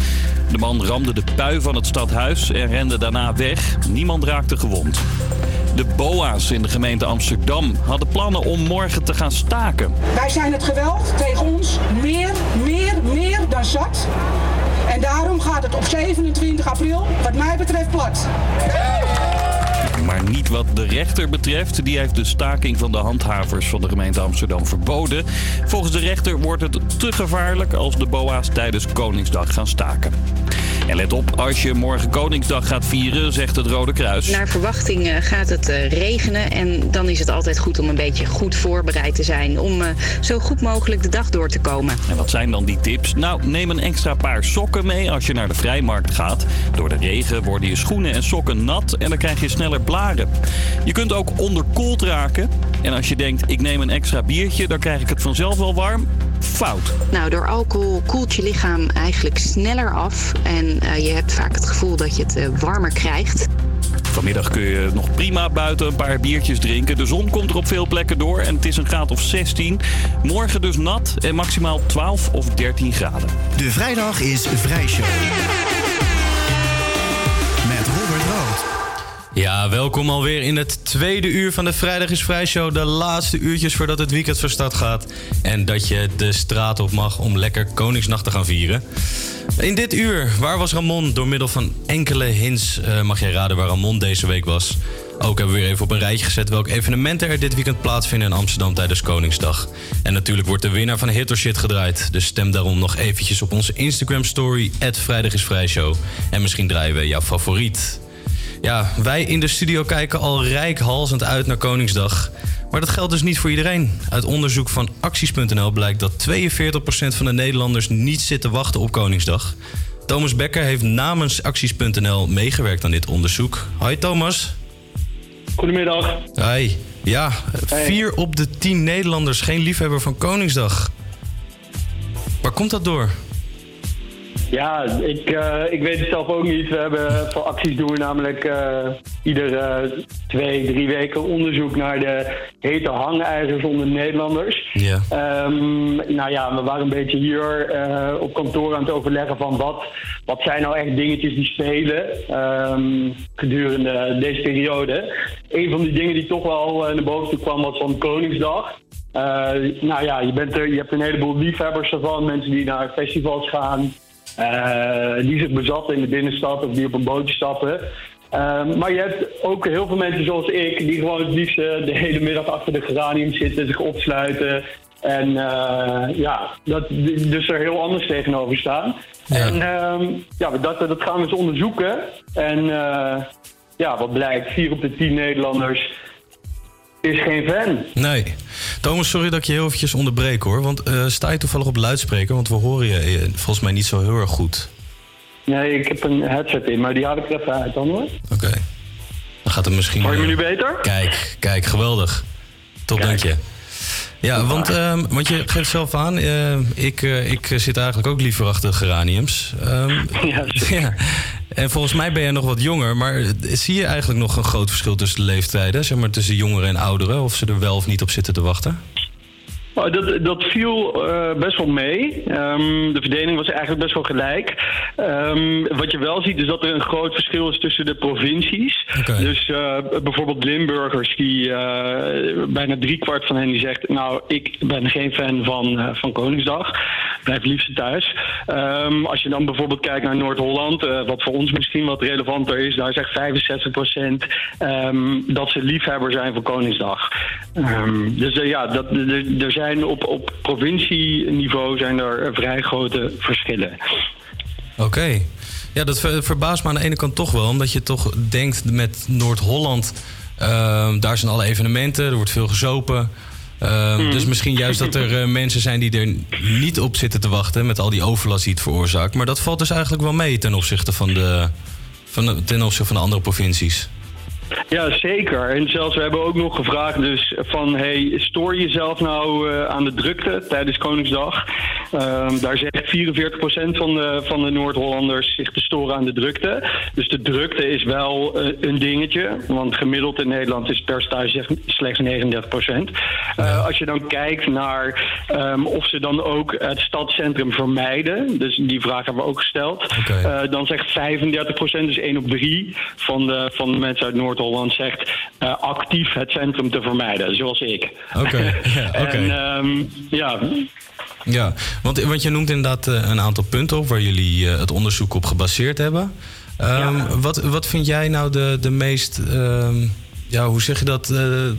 De man ramde de pui van het stadhuis en rende daarna weg. Niemand raakte gewond. De BOA's in de gemeente Amsterdam hadden plannen om morgen te gaan staken. Wij zijn het geweld tegen ons meer, meer, meer dan zat. En daarom gaat het op 27 april, wat mij betreft, plat. Niet wat de rechter betreft. Die heeft de staking van de handhavers van de gemeente Amsterdam verboden. Volgens de rechter wordt het te gevaarlijk als de BOA's tijdens Koningsdag gaan staken. En let op, als je morgen Koningsdag gaat vieren, zegt het Rode Kruis. Naar verwachting gaat het eh, regenen en dan is het altijd goed om een beetje goed voorbereid te zijn. Om eh, zo goed mogelijk de dag door te komen. En wat zijn dan die tips? Nou, neem een extra paar sokken mee als je naar de vrijmarkt gaat. Door de regen worden je schoenen en sokken nat en dan krijg je sneller blaren. Je kunt ook onderkoeld raken. En als je denkt, ik neem een extra biertje, dan krijg ik het vanzelf wel warm. Fout. Nou, door alcohol koelt je lichaam eigenlijk sneller af en eh, je hebt vaak het gevoel dat je het eh, warmer krijgt. Vanmiddag kun je nog prima buiten een paar biertjes drinken. De zon komt er op veel plekken door en het is een graad of 16. Morgen dus nat en maximaal 12 of 13 graden. De vrijdag is Vrijshow. Met welkom alweer in het tweede uur van de Vrijdag is Vrij Show. De laatste uurtjes voordat het weekend van start gaat. En dat je de straat op mag om lekker Koningsnacht te gaan vieren. In dit uur, waar was Ramon? Door middel van enkele hints eh, mag jij raden waar Ramon deze week was. Ook hebben we weer even op een rijtje gezet welke evenementen er dit weekend plaatsvinden in Amsterdam tijdens Koningsdag. En natuurlijk wordt de winnaar van Hit or Shit gedraaid. Dus stem daarom nog eventjes op onze Instagram story, Vrijdag is Vrij Show. En misschien draaien we jouw favoriet. Ja, wij in de studio kijken al rijkhalsend uit naar Koningsdag. Maar dat geldt dus niet voor iedereen. Uit onderzoek van acties.nl blijkt dat 42% van de Nederlanders niet zit te wachten op Koningsdag. Thomas Becker heeft namens acties.nl meegewerkt aan dit onderzoek. Hoi Thomas. Goedemiddag. Hi. Ja, vier op de 10 Nederlanders geen liefhebber van Koningsdag. Waar komt dat door? Ja, ik, eh, ik weet het zelf ook niet. We hebben voor acties doen we namelijk eh iedere twee, drie weken onderzoek naar de hete hangijzers onder de Nederlanders. Ja. Ehm, nou ja, we waren een beetje hier eh, op kantoor aan het overleggen van wat, wat zijn nou echt dingetjes die spelen ehm, gedurende deze periode. Een van die dingen die toch wel eh, naar boven toe kwam was van Koningsdag. Eh, nou ja, je, bent er, je hebt een heleboel liefhebbers ervan, mensen die naar festivals gaan, eh, die zich bezatten in de binnenstad of die op een bootje stappen. Ehm, maar je hebt ook heel veel mensen zoals ik, die gewoon het liefst eh, de hele middag achter de geranium zitten, zich opsluiten. En eh, ja, dat, dus er heel anders tegenover staan. En ehm, ja, dat, dat gaan we eens onderzoeken. En eh, ja, wat blijkt, vier op de tien Nederlanders is geen fan. Nee. Thomas, sorry dat ik je heel eventjes onderbreek hoor. Want eh, sta je toevallig op luidspreker? Want we horen je eh, volgens mij niet zo heel erg goed. Nee, ik heb een headset in, maar die haal ik er even uit dan hoor. Oké. Dan gaat het misschien... Hoor je me nu beter? Kijk, kijk, geweldig. Top, dank je. Ja, want, ehm, want je geeft zelf aan, eh, ik, eh, ik zit eigenlijk ook liever achter geraniums. Ehm, [LAUGHS] ja, [LAUGHS] En volgens mij ben jij nog wat jonger, maar zie je eigenlijk nog een groot verschil tussen de leeftijden? Zeg maar tussen jongeren en ouderen, of ze er wel of niet op zitten te wachten? Oh, dat, dat viel eh, best wel mee. Ehm, de verdeling was eigenlijk best wel gelijk. Ehm, wat je wel ziet is dat er een groot verschil is tussen de provincies. Dus eh, bijvoorbeeld Limburgers, die eh, bijna driekwart van hen die zegt... nou, ik ben geen fan van, van Koningsdag. Blijf liefst thuis. Ehm, als je dan bijvoorbeeld kijkt naar Noord-Holland... wat voor ons misschien wat relevanter is... daar zegt 65% dat ze liefhebber zijn van Koningsdag. Dus ja, dat, er, er zijn op, op provincieniveau zijn er vrij grote verschillen. Oké. Ja, dat ver- verbaast me aan de ene kant toch wel. Omdat je toch denkt met Noord-Holland... ehm, daar zijn alle evenementen, er wordt veel gezopen. Ehm, Hmm. Dus misschien juist dat er eh, mensen zijn die er niet op zitten te wachten... met al die overlast die het veroorzaakt. Maar dat valt dus eigenlijk wel mee ten opzichte van de, van de, ten opzichte van de andere provincies. Ja, zeker. En zelfs we hebben ook nog gevraagd dus van... hey, stoor je jezelf nou eh, aan de drukte tijdens Koningsdag? Ehm, daar zegt 44% van de, van de Noord-Hollanders zich te storen aan de drukte. Dus de drukte is wel eh, een dingetje. Want gemiddeld in Nederland is het percentage slechts 39%. Eh, als je dan kijkt naar ehm, of ze dan ook het stadscentrum vermijden... dus die vraag hebben we ook gesteld... dan zegt 35%, dus 1 op 3 van de, van de mensen uit Noord-Holland... zegt eh, actief het centrum te vermijden, zoals ik. Oké, [LAUGHS] ja, oké. En ehm, ja, Ja, want, want je noemt inderdaad eh, een aantal punten op waar jullie eh, het onderzoek op gebaseerd hebben. Ehm, wat, wat vind jij nou de, de meest, ehm, ja, hoe zeg je dat,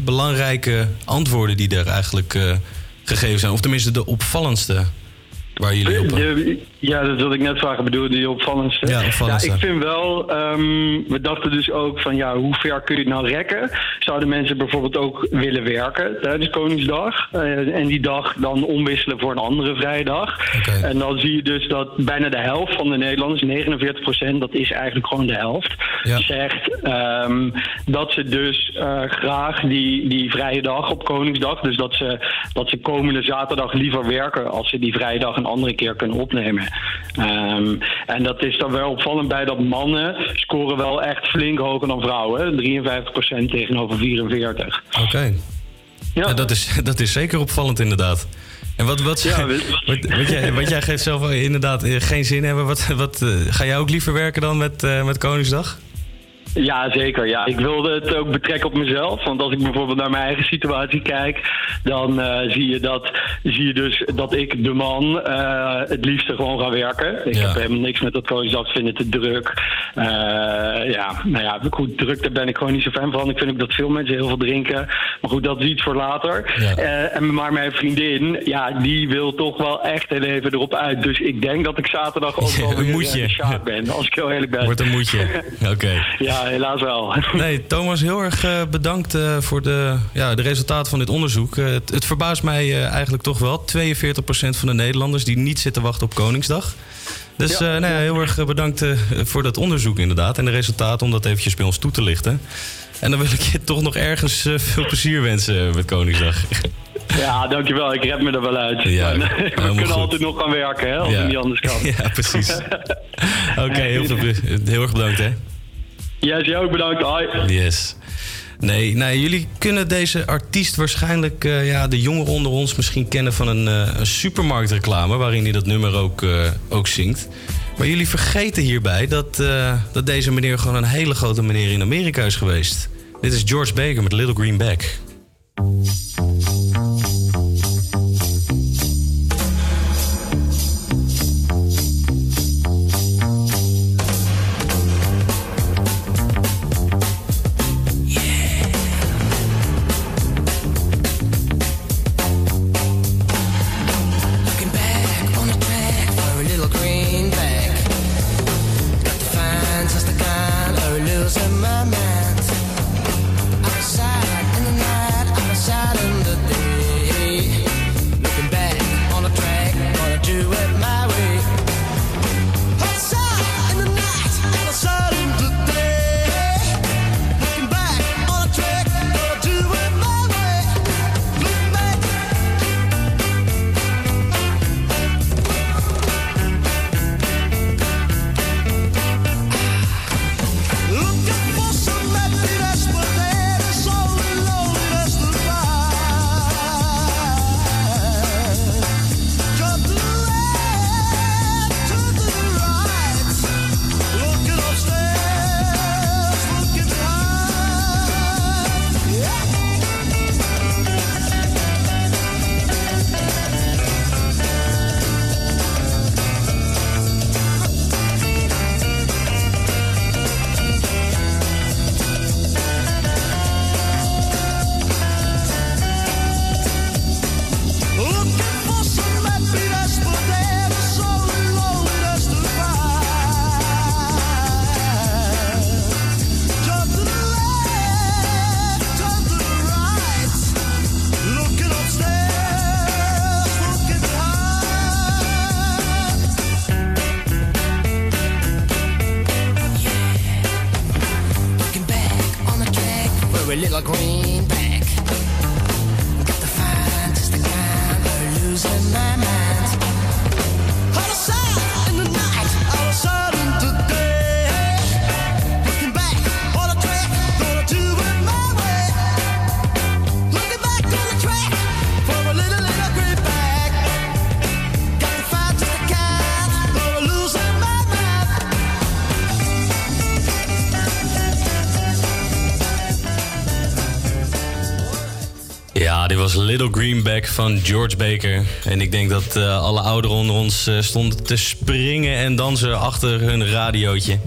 belangrijke antwoorden die er eigenlijk gegeven zijn? Of tenminste de opvallendste waar jullie op... De- ja, dat wilde ik net vragen. Bedoel je die opvallendste? Ja, opvallendste. ik vind wel... ehm, we dachten dus ook van ja, hoe ver kun je het nou rekken? Zouden mensen bijvoorbeeld ook willen werken tijdens Koningsdag? Eh, en die dag dan omwisselen voor een andere vrijdag? En dan zie je dus dat bijna de helft van de Nederlanders, 49% dat is eigenlijk gewoon de helft, zegt ehm, dat ze dus eh, graag die, die vrije dag op Koningsdag, dus dat ze, dat ze komende zaterdag liever werken als ze die vrije dag een andere keer kunnen opnemen. Ehm, en dat is dan wel opvallend bij dat mannen scoren wel echt flink hoger dan vrouwen. 53% tegenover 44. Oké. Ja. dat, is, [LAUGHS] dat is zeker opvallend inderdaad. En wat, wat, [LAUGHS] wat, wat jij, wat jij geeft zelf inderdaad eh, geen zin hebben. Wat, wat, eh, ga jij ook liever werken dan met, eh, met Koningsdag? Ja, zeker. Ja. Ik wilde het ook betrekken op mezelf. Want als ik bijvoorbeeld naar mijn eigen situatie kijk, dan eh, zie, je dat, zie je dus dat ik, de man, eh, het liefste gewoon ga werken. Ik Ja. heb helemaal niks met dat Koningsdag, ik vind het te druk. Eh, ja, nou ja, goed, druk, daar ben ik gewoon niet zo fan van. Ik vind ook dat veel mensen heel veel drinken. Maar goed, dat is iets voor later. En maar mijn vriendin, ja, die wil toch wel echt heel even erop uit. Dus ik denk dat ik zaterdag ook [LAUGHS] wel weer eh, sjaak ben, als ik heel eerlijk ben. Wordt een moedje. [LAUGHS] Oké. ja, helaas wel. [LAUGHS] Nee, Thomas, heel erg eh, bedankt eh, voor de, ja, de resultaten van dit onderzoek. Eh, het, het verbaast mij eigenlijk toch wel. 42% van de Nederlanders die niet zitten wachten op Koningsdag. Dus nou ja, heel erg bedankt voor dat onderzoek inderdaad. En de resultaten om dat eventjes bij ons toe te lichten. En dan wil ik je toch nog ergens veel plezier wensen met Koningsdag. [LAUGHS] Ja, dankjewel. Ik red me er wel uit. Ja, [LAUGHS] we kunnen goed. altijd nog gaan werken, hè, als Ja. het niet anders kan. Ja, precies. Oké, heel, heel erg bedankt hè. Yes, jij ook bedankt. Hoi. Yes. Nee, nou, jullie kunnen deze artiest waarschijnlijk, eh, ja, de jongeren onder ons misschien kennen van een, eh, een supermarktreclame waarin hij dat nummer ook, eh, ook zingt. Maar jullie vergeten hierbij dat, dat deze meneer gewoon een hele grote meneer in Amerika is geweest. Dit is George Baker met Little Green Bag. Little Greenback van George Baker. En ik denk dat eh, alle ouderen onder ons eh, stonden te springen en dansen achter hun radiootje.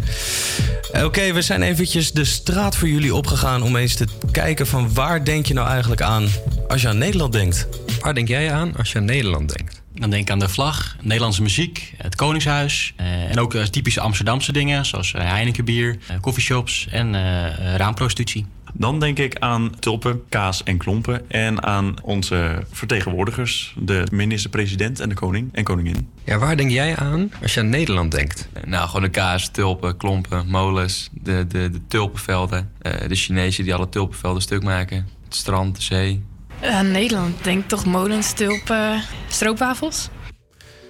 Eh, Oké, we zijn eventjes de straat voor jullie opgegaan om eens te kijken van waar denk je nou eigenlijk aan als je aan Nederland denkt? Waar denk jij aan als je aan Nederland denkt? Dan denk ik aan de vlag, Nederlandse muziek, het Koningshuis. eh, en ook eh, typische Amsterdamse dingen, zoals Heineken bier, eh, coffeeshops en eh, raamprostitutie. Dan denk ik aan tulpen, kaas en klompen. En aan onze vertegenwoordigers, de minister-president en de koning en koningin. Ja, waar denk jij aan als je aan Nederland denkt? Nou, gewoon de kaas, tulpen, klompen, molens, de, de, de tulpenvelden. eh, de Chinezen die alle tulpenvelden stuk maken. Het strand, de zee. Eh, Nederland, denk toch molens, tulpen, stroopwafels?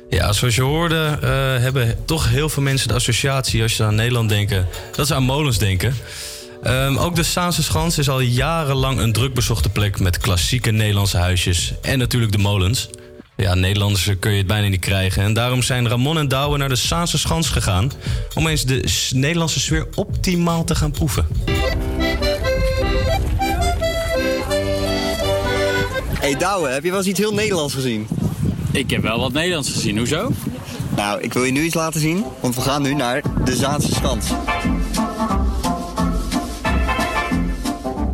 Ja, zoals je hoorde eh, hebben toch heel veel mensen de associatie als je aan Nederland denken, dat ze aan molens denken. Ehm, ook de Saanse Schans is al jarenlang een druk bezochte plek met klassieke Nederlandse huisjes en natuurlijk de molens. Ja, Nederlanders kun je het bijna niet krijgen. En daarom zijn Ramon en Douwe naar de Saanse Schans gegaan om eens de Nederlandse sfeer optimaal te gaan proeven. Hey Douwe, heb je wel eens iets heel Nederlands gezien? Ik heb wel wat Nederlands gezien, hoezo? Nou, ik wil je nu iets laten zien, want we gaan nu naar de Zaanse Schans.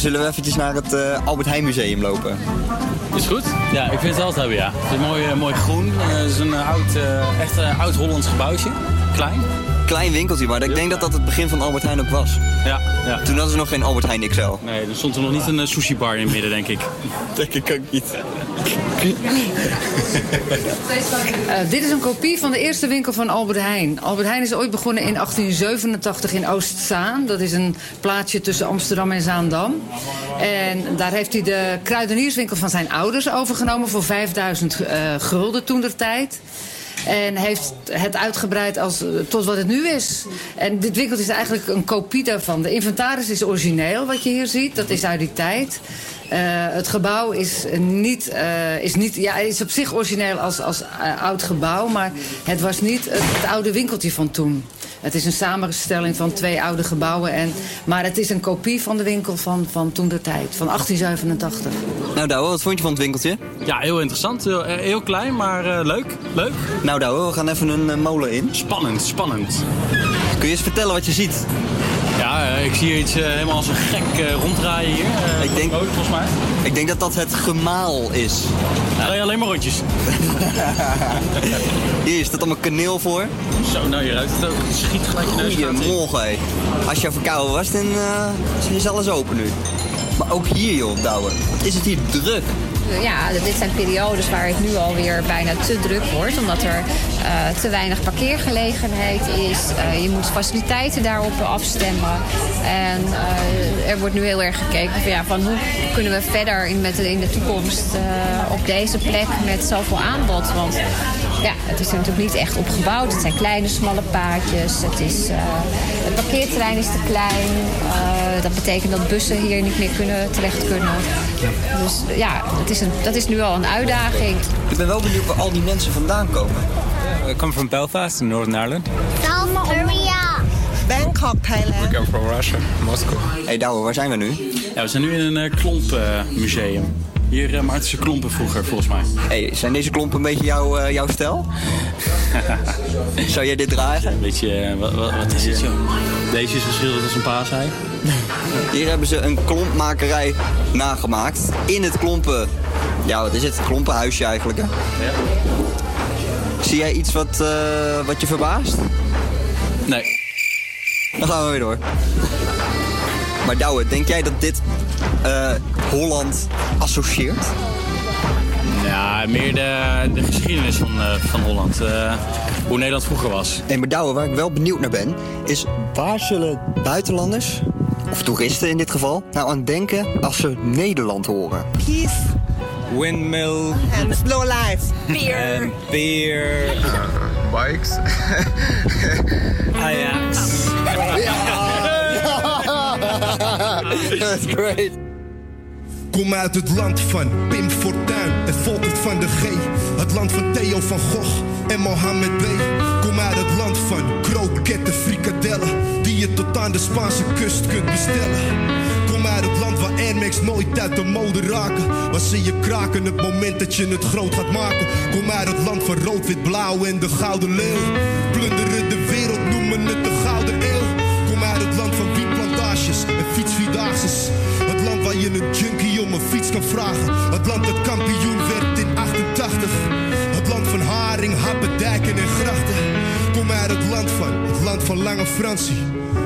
Zullen we eventjes naar het eh, Albert Heijn Museum lopen? Is goed? Ja, ik vind het altijd hebben, ja. Het is mooi, eh, mooi groen. Eh, Het is een oud, eh, echt eh, oud-Hollands gebouwtje. Klein. Klein winkeltje, maar ik denk dat dat het begin van Albert Heijn ook was. Ja, ja. Toen hadden ze nog geen Albert Heijn XL. Nee, er stond er nog niet een eh, sushi bar in het midden, denk ik. [LAUGHS] denk ik ook niet. Eh, dit is een kopie van de eerste winkel van Albert Heijn. Albert Heijn is ooit begonnen in 1887 in Oostzaan. Dat is een plaatsje tussen Amsterdam en Zaandam. En daar heeft hij de kruidenierswinkel van zijn ouders overgenomen voor 5000 eh, gulden toen der tijd. En heeft het uitgebreid als, eh, tot wat het nu is. En dit winkeltje is eigenlijk een kopie daarvan. De inventaris is origineel, wat je hier ziet. Dat is uit die tijd. Eh, het gebouw is niet, eh, is niet ja, is op zich origineel als, als oud gebouw, maar het was niet het oude winkeltje van toen. Het is een samenstelling van twee oude gebouwen, en, maar het is een kopie van de winkel van, van toen de tijd, van 1887. Nou Douwe, wat vond je van het winkeltje? Ja, heel interessant. Heel, eh, heel klein, maar eh, leuk. Leuk. Nou Douwe, we gaan even een eh, molen in. Spannend, spannend. Kun je eens vertellen wat je ziet? Ja, eh, ik zie iets eh, helemaal als een gek eh, ronddraaien hier. Eh, Ik denk, rood, volgens mij. ik denk dat dat het gemaal is. Ja, rij je alleen maar rondjes. [LAUGHS] Hier staat allemaal kaneel voor. Zo, nou je ruikt het ook. Het schiet gelijk je neus. Goedemorgen, hé. Als je verkouden was, dan is alles open nu. Maar ook hier, joh, Douwe. Wat is het hier druk? Ja, dit zijn periodes waar het nu alweer bijna te druk wordt. Omdat er eh, te weinig parkeergelegenheid is. Eh, je moet faciliteiten daarop afstemmen. En eh, er wordt nu heel erg gekeken van, ja, van hoe kunnen we verder in, met, de- in de toekomst eh, op deze plek met zoveel aanbod. Want ja, het is natuurlijk niet echt opgebouwd. Het zijn kleine, smalle paadjes. Het, is, eh, het parkeerterrein is te klein. Eh, dat betekent dat bussen hier niet meer kunnen, terecht kunnen. Dus ja, het is een, dat is nu al een uitdaging. Ik ben wel benieuwd waar al die mensen vandaan komen. I come from Belfast in Northern Ireland. South Korea. Bangkok, Thailand. We come from Russia, Moscow. Hey Douwe, waar zijn we nu? Ja, we zijn nu in een eh, klompenmuseum. Hier uh, maakten ze klompen vroeger, volgens mij. Hey, zijn deze klompen een beetje jouw, eh, jouw stijl? [LAUGHS] Zou jij dit dragen? Een beetje, eh, wat, wat, is dit zo? Deze is geschilderd als een paasei. Hier hebben ze een klompmakerij nagemaakt. In het klompen... Ja, wat is het? Klompenhuisje eigenlijk, hè? Ja. Zie jij iets wat, eh, wat je verbaast? Nee. Dan gaan we weer door. Maar Douwe, denk jij dat dit eh, Holland associeert? Ja, meer de, de geschiedenis van, eh, van Holland. eh, hoe Nederland vroeger was. Nee, maar Douwe, waar ik wel benieuwd naar ben... is waar zullen buitenlanders, of toeristen in dit geval... nou aan denken als ze Nederland horen? Peace Windmill. and slow life. Beer. And beer. bikes. Ajax. [LAUGHS] [LAUGHS] That's great. Kom uit het land van Pim Fortuyn en Volkert van de G. Het land van Theo van Gogh en Mohammed B. Kom uit het land van kroketten, frikadellen. Die je tot aan de Spaanse kust kunt bestellen. Kom uit het land waar Air Max nooit uit de mode raken. Waar zie je kraken het moment dat je het groot gaat maken. Kom uit het land van rood, wit, blauw en de gouden leeuw. Een junkie om een fiets kan vragen. Het land dat kampioen werd in 88. Het land van haring, happen, dijken en grachten. Kom uit het land van, het land van Lange Fransie.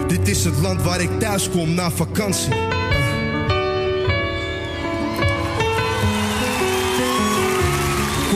Dit is het land waar ik thuis kom na vakantie.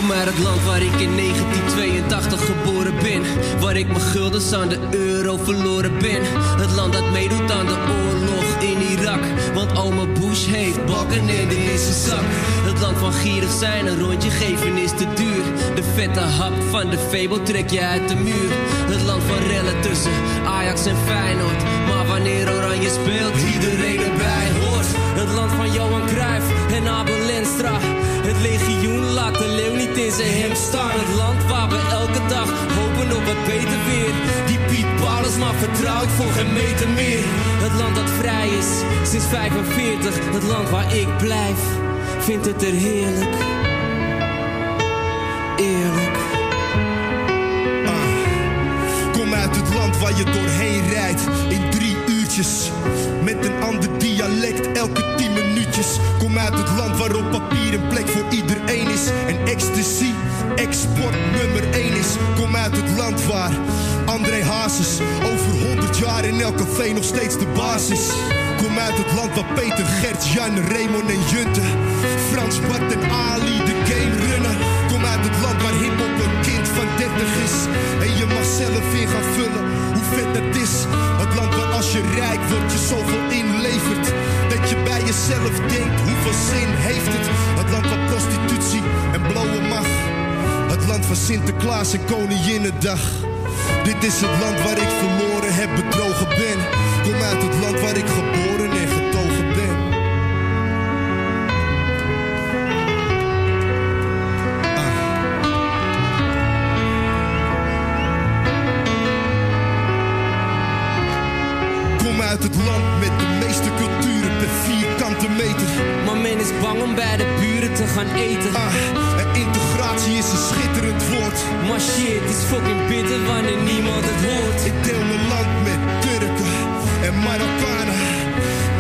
Kom uit het land waar ik in 1982 geboren ben. Waar ik mijn guldens aan de euro verloren ben. Het land dat meedoet aan de oorlog in Irak. Want oma Bush heeft bakken in deze zak. Het land van gierig zijn, een rondje geven is te duur. De vette hap van de Febo trek je uit de muur. Het land van rellen tussen Ajax en Feyenoord. Maar wanneer Oranje speelt, iedereen erbij hoort. Het land van Johan Cruijff en Abel Lenstra. Het legioen laat de leeuw niet in zijn hem. Het land waar we elke dag hopen op wat beter weer. Die Piet Paulus maar vertrouwt voor geen meter meer. Het land dat vrij is sinds 45. Het land waar ik blijf, vindt het er heerlijk. Eerlijk. Kom uit het land waar je doorheen rijdt in drie uurtjes. Met een ander dialect Kom uit het land waar op papier een plek voor iedereen is. En ecstasy, export nummer één is. Kom uit het land waar André Hazes over 100 jaar in elk café nog steeds de basis. Kom uit het land waar Peter, Gert, Jan, Raymond en Junte. Frans, Bart en Ali de game runnen. Kom uit het land waar hiphop een kind van 30 is. En je mag zelf in gaan vullen vet dat is. Het land waar als je rijk wordt je zoveel inlevert. Dat je bij jezelf denkt hoeveel zin heeft het. Het land waar prostitutie en blowen mag. Het land van Sinterklaas en Koninginnedag. Dit is het land waar ik verloren heb, bedrogen ben. Kom uit het land waar ik geboren en om bij de buren te gaan eten. Ah, en integratie is een schitterend woord. Maar shit is fucking bitter wanneer niemand het hoort. Ik deel mijn land met Turken en Marokkanen.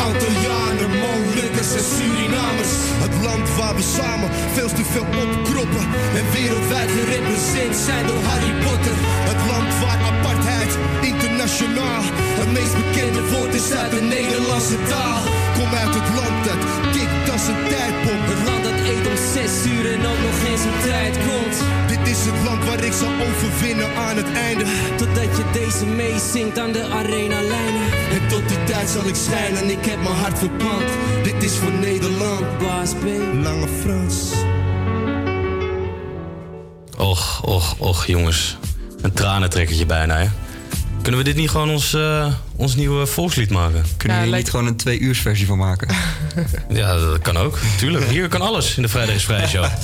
Antillianen, Molukkers en Surinamers. Het land waar we samen veel te veel opkroppen. En wereldwijd gerepresenteerd zijn door Harry Potter. Het land waar apartheid internationaal het meest bekende woord is uit de Nederlandse taal. Kom uit het land dat kikt als een tijdpomp. Het land dat eet om zes uur en ook nog eens een tijd komt. Dit is het land waar ik zal overwinnen aan het einde. Totdat je deze meezingt aan de arena lijnen. En tot die tijd zal ik schijnen, ik heb mijn hart verpand. Dit is voor Nederland. Baas B. Lange Frans. Och, och, och, jongens. Een tranentrekkertje bijna, hè? Kunnen we dit niet gewoon ons, eh, ons nieuwe volkslied maken? Kunnen we hier niet gewoon een twee uurs versie van maken? [LAUGHS] [LAUGHS] Ja, dat kan ook. Tuurlijk. Hier kan alles in de Vrijdag is Vrij Show. [LAUGHS]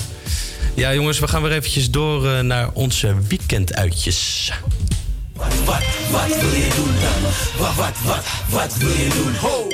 Ja, jongens, we gaan weer eventjes door eh, naar onze weekenduitjes. Wat, wat, wat wil je doen dan? Wat, wat, wat, wat wil je doen? Ho!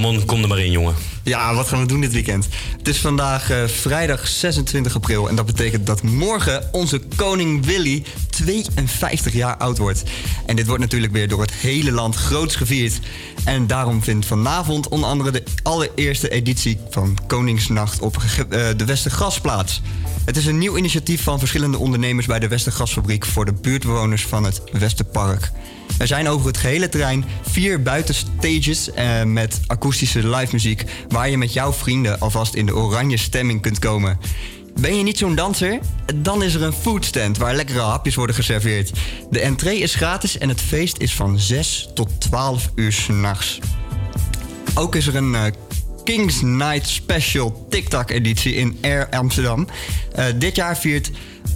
Ramon, kom er maar in, jongen. Ja, wat gaan we doen dit weekend? Het is vandaag eh, vrijdag 26 april en dat betekent dat morgen onze koning Willy 52 jaar oud wordt. En dit wordt natuurlijk weer door het hele land groots gevierd. En daarom vindt vanavond onder andere de allereerste editie van Koningsnacht op eh, de Westergas plaats. Het is een nieuw initiatief van verschillende ondernemers bij de Westergasfabriek voor de buurtbewoners van het Westerpark. Er zijn over het gehele terrein vier buitenstages eh, met akoestische live muziek waar je met jouw vrienden alvast in de oranje stemming kunt komen. Ben je niet zo'n danser? Dan is er een foodstand waar lekkere hapjes worden geserveerd. De entree is gratis en het feest is van 6 tot 12 uur s'nachts. Ook is er een eh, Kings Night Special TikTok-editie in Air Amsterdam. Eh, dit jaar viert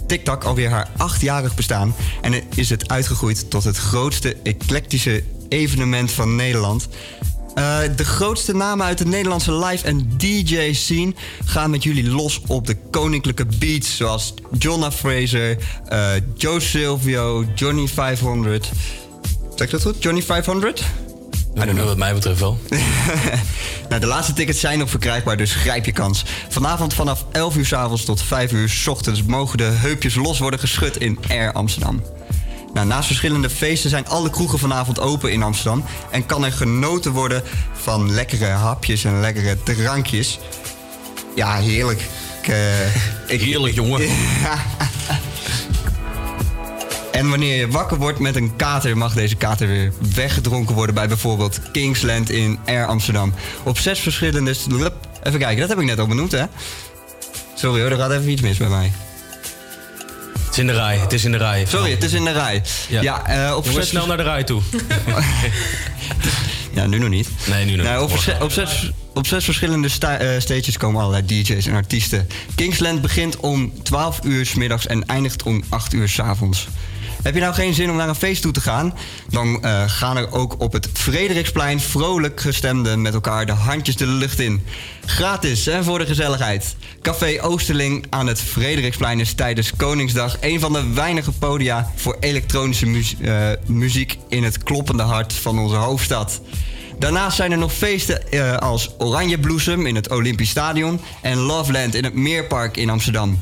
TikTok alweer haar achtjarig bestaan en is het uitgegroeid tot het grootste eclectische evenement van Nederland. Eh, de grootste namen uit de Nederlandse live- en DJ-scene gaan met jullie los op de koninklijke beats. Zoals Jonna Fraser, eh, Joe Silvio, Johnny 500. Zeg dat goed? Johnny 500? Wat mij betreft wel. [LAUGHS] nou, de laatste tickets zijn nog verkrijgbaar, dus grijp je kans. Vanavond vanaf 11 uur s avonds tot 5 uur s ochtends mogen de heupjes los worden geschud in Air Amsterdam. Nou, naast verschillende feesten zijn alle kroegen vanavond open in Amsterdam. En kan er genoten worden van lekkere hapjes en lekkere drankjes. Ja, heerlijk. Ik, eh, ik, Heerlijk, jongen. [LAUGHS] En wanneer je wakker wordt met een kater, mag deze kater weer weggedronken worden bij bijvoorbeeld Kingsland in Air Amsterdam. Op zes verschillende. Even kijken, dat heb ik net al benoemd, hè? Sorry hoor, er gaat even iets mis bij mij. Het is in de rij, het is in de rij. Sorry, het is in de rij. Ja, eh, op zes- snel naar de rij toe. [LAUGHS] Ja, nu nog niet. Nee, nu nog Nou, niet. op, zes, op, zes, op zes verschillende sta- eh, stages komen allerlei DJ's en artiesten. Kingsland begint om 12 uur s middags en eindigt om 8 uur s avonds. Heb je nou geen zin om naar een feest toe te gaan? Dan eh, gaan er ook op het Frederiksplein vrolijk gestemden met elkaar de handjes de lucht in. Gratis en voor de gezelligheid. Café Oosterling aan het Frederiksplein is tijdens Koningsdag een van de weinige podia voor elektronische eh, muziek in het kloppende hart van onze hoofdstad. Daarnaast zijn er nog feesten eh, als Oranje Bloesem in het Olympisch Stadion en Loveland in het Meerpark in Amsterdam.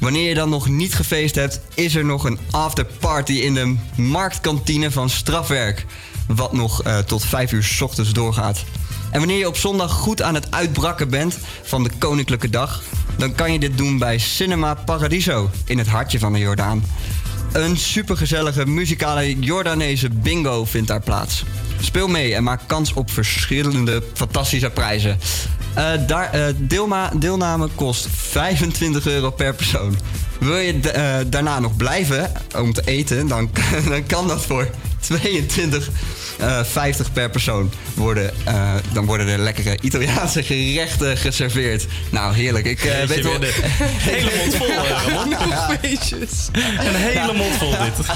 Wanneer je dan nog niet gefeest hebt, is er nog een afterparty in de marktkantine van Strafwerk. Wat nog eh, tot 5 uur 's ochtends doorgaat. En wanneer je op zondag goed aan het uitbrakken bent van de Koninklijke Dag, dan kan je dit doen bij Cinema Paradiso in het hartje van de Jordaan. Een supergezellige muzikale Jordaanese bingo vindt daar plaats. Speel mee en maak kans op verschillende fantastische prijzen. Eh, daar, eh, deelma- deelname kost 25 euro per persoon. Wil je eh, daarna nog blijven om te eten, dan, [LAUGHS] dan kan dat voor 22 eh, 50 per persoon. Worden, eh, dan worden er lekkere Italiaanse gerechten geserveerd. Nou, heerlijk. Ik eh, Jeetje, weet wel... de [LAUGHS] hele mond vol, eh, Ramon. Ja. Een hele mond vol dit. [LAUGHS]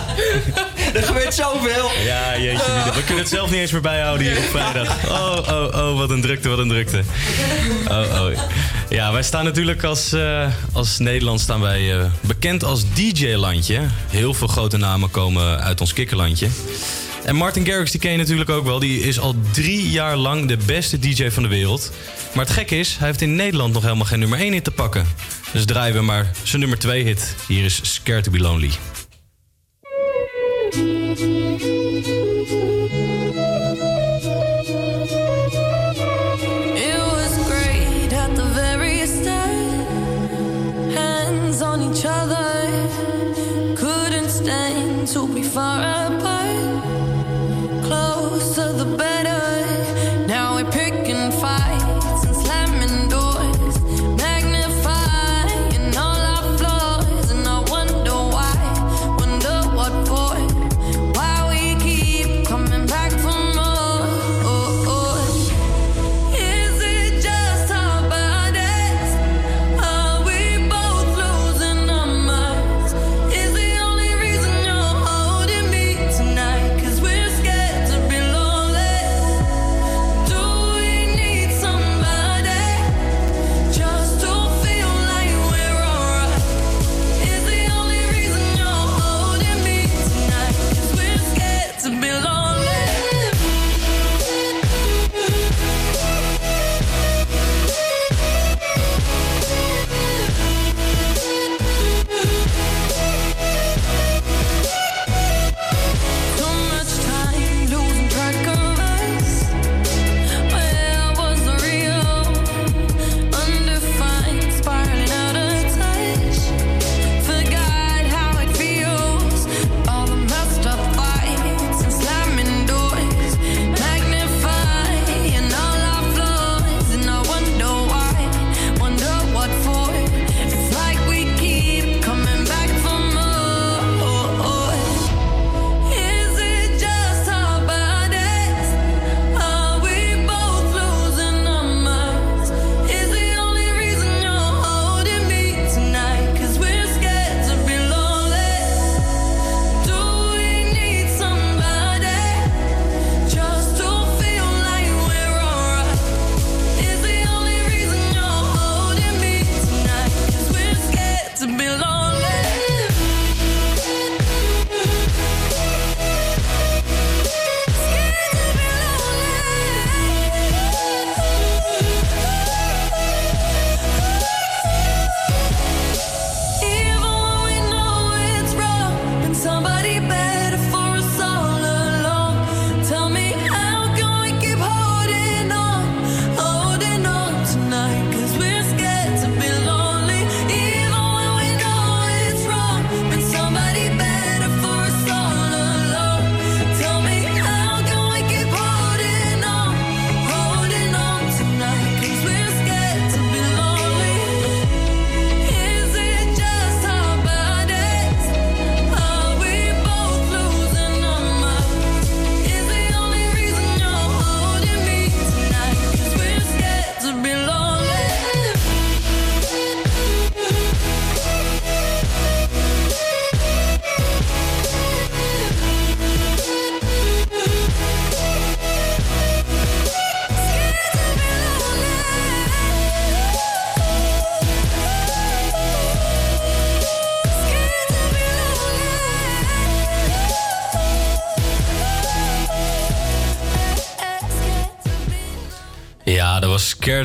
Er gebeurt zoveel. Ja, jeetje, we kunnen het zelf niet eens meer bijhouden hier op vrijdag. Oh, oh, oh, wat een drukte, wat een drukte. Oh, oh. Ja, wij staan natuurlijk als, eh, als Nederland staan wij eh, bekend als DJ-landje. Heel veel grote namen komen uit ons kikkerlandje. En Martin Garrix, die ken je natuurlijk ook wel. Die is al drie jaar lang de beste DJ van de wereld. Maar het gekke is, hij heeft in Nederland nog helemaal geen nummer 1 hit te pakken. Dus draaien we maar zijn nummer 2 hit. Hier is Scared to be Lonely.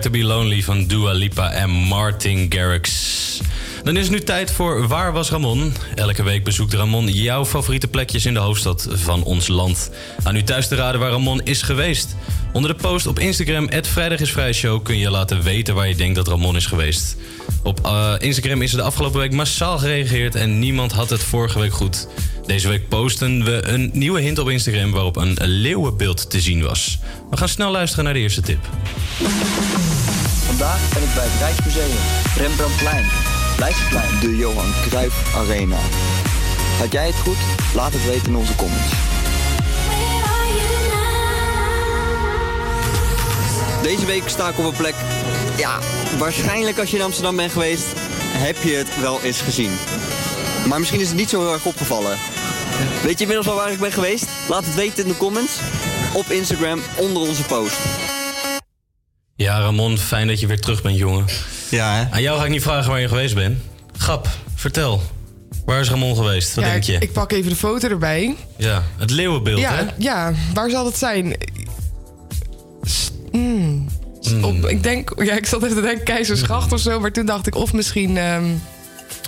To be Lonely van Dua Lipa en Martin Garrix. Dan is het nu tijd voor Waar was Ramon? Elke week bezoekt Ramon jouw favoriete plekjes in de hoofdstad van ons land. Aan u thuis te raden waar Ramon is geweest. Onder de post op Instagram, @vrijdagisvrijshow, kun je laten weten waar je denkt dat Ramon is geweest. Op eh, Instagram is er de afgelopen week massaal gereageerd en niemand had het vorige week goed. Deze week posten we een nieuwe hint op Instagram waarop een leeuwenbeeld te zien was. We gaan snel luisteren naar de eerste tip. Vandaag ben ik bij het Rijksmuseum, Rembrandtplein, Leidseplein, de Johan Cruijff Arena. Had jij het goed? Laat het weten in onze comments. Deze week sta ik op een plek. Ja, waarschijnlijk als je in Amsterdam bent geweest, heb je het wel eens gezien. Maar misschien is het niet zo heel erg opgevallen. Weet je inmiddels al waar ik ben geweest? Laat het weten in de comments. Op Instagram onder onze post. Ja, Ramon, fijn dat je weer terug bent, jongen. Ja, hè? Aan jou ga ik niet vragen waar je geweest bent. Gap, vertel. Waar is Ramon geweest? Wat ja, denk je? Ik, ik pak even de foto erbij. Ja, het leeuwenbeeld, ja, hè? ja, waar zal het zijn? Mm, s- Op, ik denk, ja, ik zat even te denken Keizersgracht of zo, maar toen dacht ik of misschien ehm,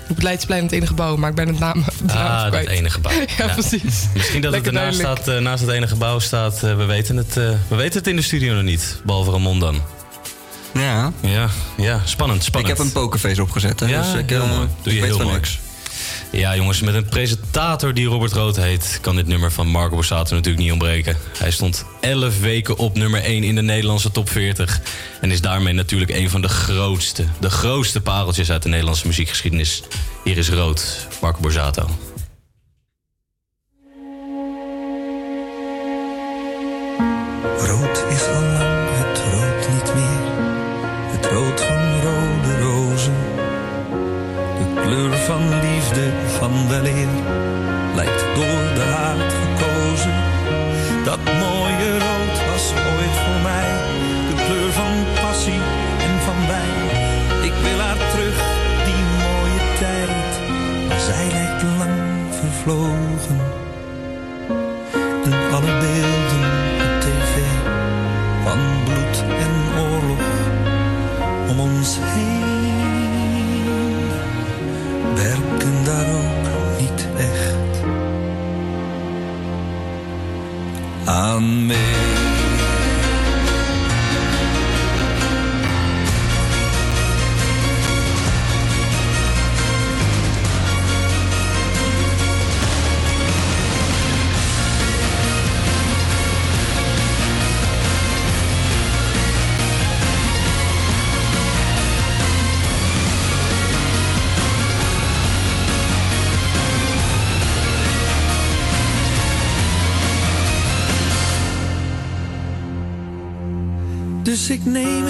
op het Leidsplein het ene gebouw, maar ik ben het naam. Ah, dat kwijt. ene gebouw. [LAUGHS] ja, precies. Misschien dat Lekker het ernaast duidelijk. staat, eh, naast het ene gebouw staat. eh, we, weten het, eh, we weten het in de studio nog niet. Behalve Ramon dan. Ja. Ja, ja spannend, Ik spannend. heb een pokerface opgezet, hè? Ja, dus ik, heel eh, mooi. Doe je ik weet heel van mooi. niks. Ja, jongens, met een presentator die Robert Rood heet... kan dit nummer van Marco Borsato natuurlijk niet ontbreken. Hij stond 11 weken op nummer 1 in de Nederlandse top 40... en is daarmee natuurlijk een van de grootste, de grootste pareltjes uit de Nederlandse muziekgeschiedenis. Hier is Rood, Marco Borsato. Rood is al van liefde van weleer lijkt door de haat gekozen. Dat mooie rood was ooit voor mij de kleur van passie en van wijn. Ik wil haar mee. Dus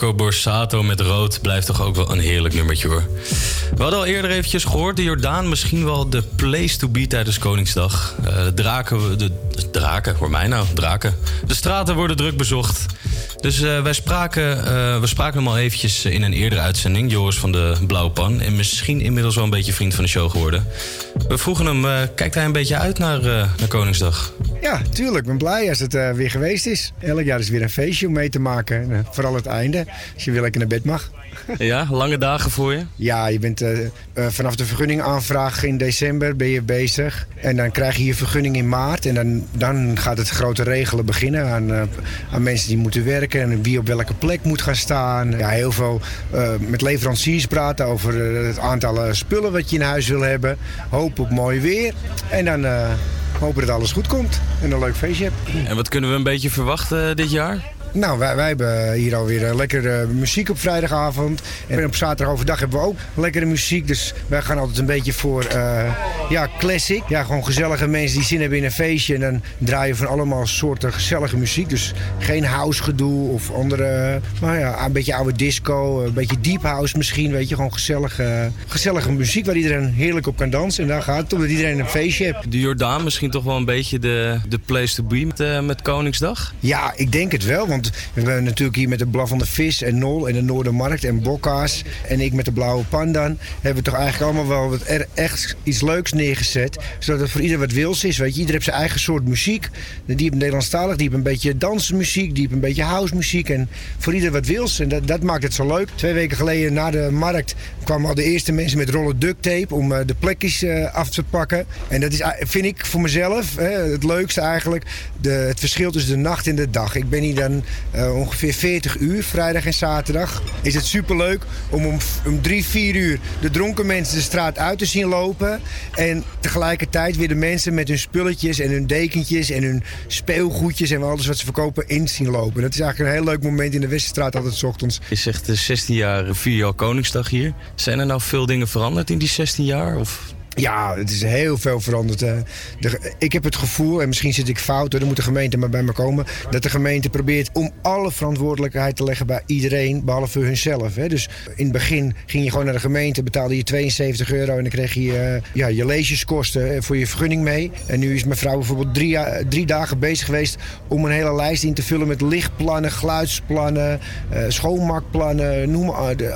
Marco Borsato met rood blijft toch ook wel een heerlijk nummertje hoor. We hadden al eerder eventjes gehoord, de Jordaan misschien wel de place to be tijdens Koningsdag. Eh, draken, de, de draken, hoor mij nou, draken. De straten worden druk bezocht. Dus eh, wij spraken, eh, we spraken hem al eventjes in een eerdere uitzending, Joris van de Blauwe Pan. En misschien inmiddels wel een beetje vriend van de show geworden. We vroegen hem, kijkt hij een beetje uit naar, naar Koningsdag? Ja, tuurlijk. Ik ben blij als het eh, weer geweest is. Elk jaar is weer een feestje om mee te maken. En, eh, vooral het einde, als je weer lekker naar bed mag. [LAUGHS] Ja, lange dagen voor je? Ja, je bent eh, vanaf de vergunningaanvraag in december ben je bezig. En dan krijg je je vergunning in maart. En dan, dan gaat het grote regelen beginnen aan, aan mensen die moeten werken. En wie op welke plek moet gaan staan. Ja, heel veel met leveranciers praten over het aantal spullen wat je in huis wil hebben. Hoop op mooi weer. En dan hopen dat alles goed komt. En een leuk feestje hebt. En wat kunnen we een beetje verwachten eh, dit jaar? Nou, wij, wij hebben hier alweer eh, lekkere muziek op vrijdagavond. En op zaterdag overdag hebben we ook lekkere muziek. Dus wij gaan altijd een beetje voor eh, ja, classic. Ja, gewoon gezellige mensen die zin hebben in een feestje. En dan draaien we van allemaal soorten gezellige muziek. Dus geen house gedoe of andere... Maar ja, een beetje oude disco, een beetje deep house misschien. Weet je, gewoon gezellige, gezellige muziek waar iedereen heerlijk op kan dansen. En daar gaat het om dat iedereen een feestje heeft. De Jordaan misschien toch wel een beetje de, de place to be met, eh, met Koningsdag? Ja, ik denk het wel. Want we hebben natuurlijk hier met de Blaf van de Vis en Nol en de Noordermarkt en Bokka's. En ik met de Blauwe Pandan. Hebben we toch eigenlijk allemaal wel wat echt iets leuks neergezet. Zodat het voor ieder wat wils is. Weet je, ieder heeft zijn eigen soort muziek. Die heeft Nederlandstalig, die heeft een beetje dansmuziek. Die een beetje housemuziek. En voor ieder wat wils. En dat, dat maakt het zo leuk. Twee weken geleden na de markt kwamen al de eerste mensen met rollen duct tape. Om eh, de plekjes eh, af te pakken. En dat is, vind ik voor mezelf hè, het leukste eigenlijk. De, het verschil tussen de nacht en de dag. Ik ben hier dan eh, ongeveer 40 uur, vrijdag en zaterdag. Is het superleuk om om, om drie, vier uur de dronken mensen de straat uit te zien lopen. En tegelijkertijd weer de mensen met hun spulletjes en hun dekentjes en hun speelgoedjes en alles wat ze verkopen in zien lopen. Dat is eigenlijk een heel leuk moment in de Westerstraat altijd 's ochtends. Je zegt eh, 16 jaar, vier jaar Koningsdag hier. Zijn er nou veel dingen veranderd in die 16 jaar? Of Ja, het is heel veel veranderd. De, ik heb het gevoel, en misschien zit ik fout, hoor, dan moet de gemeente maar bij me komen, dat de gemeente probeert om alle verantwoordelijkheid te leggen bij iedereen, behalve hunzelf. Hè. Dus in het begin ging je gewoon naar de gemeente, betaalde je 72 euro en dan kreeg je eh, ja, je leeserskosten eh, voor je vergunning mee. En nu is mevrouw bijvoorbeeld drie, ja- drie dagen bezig geweest om een hele lijst in te vullen met lichtplannen, geluidsplannen, eh, schoonmaakplannen, noem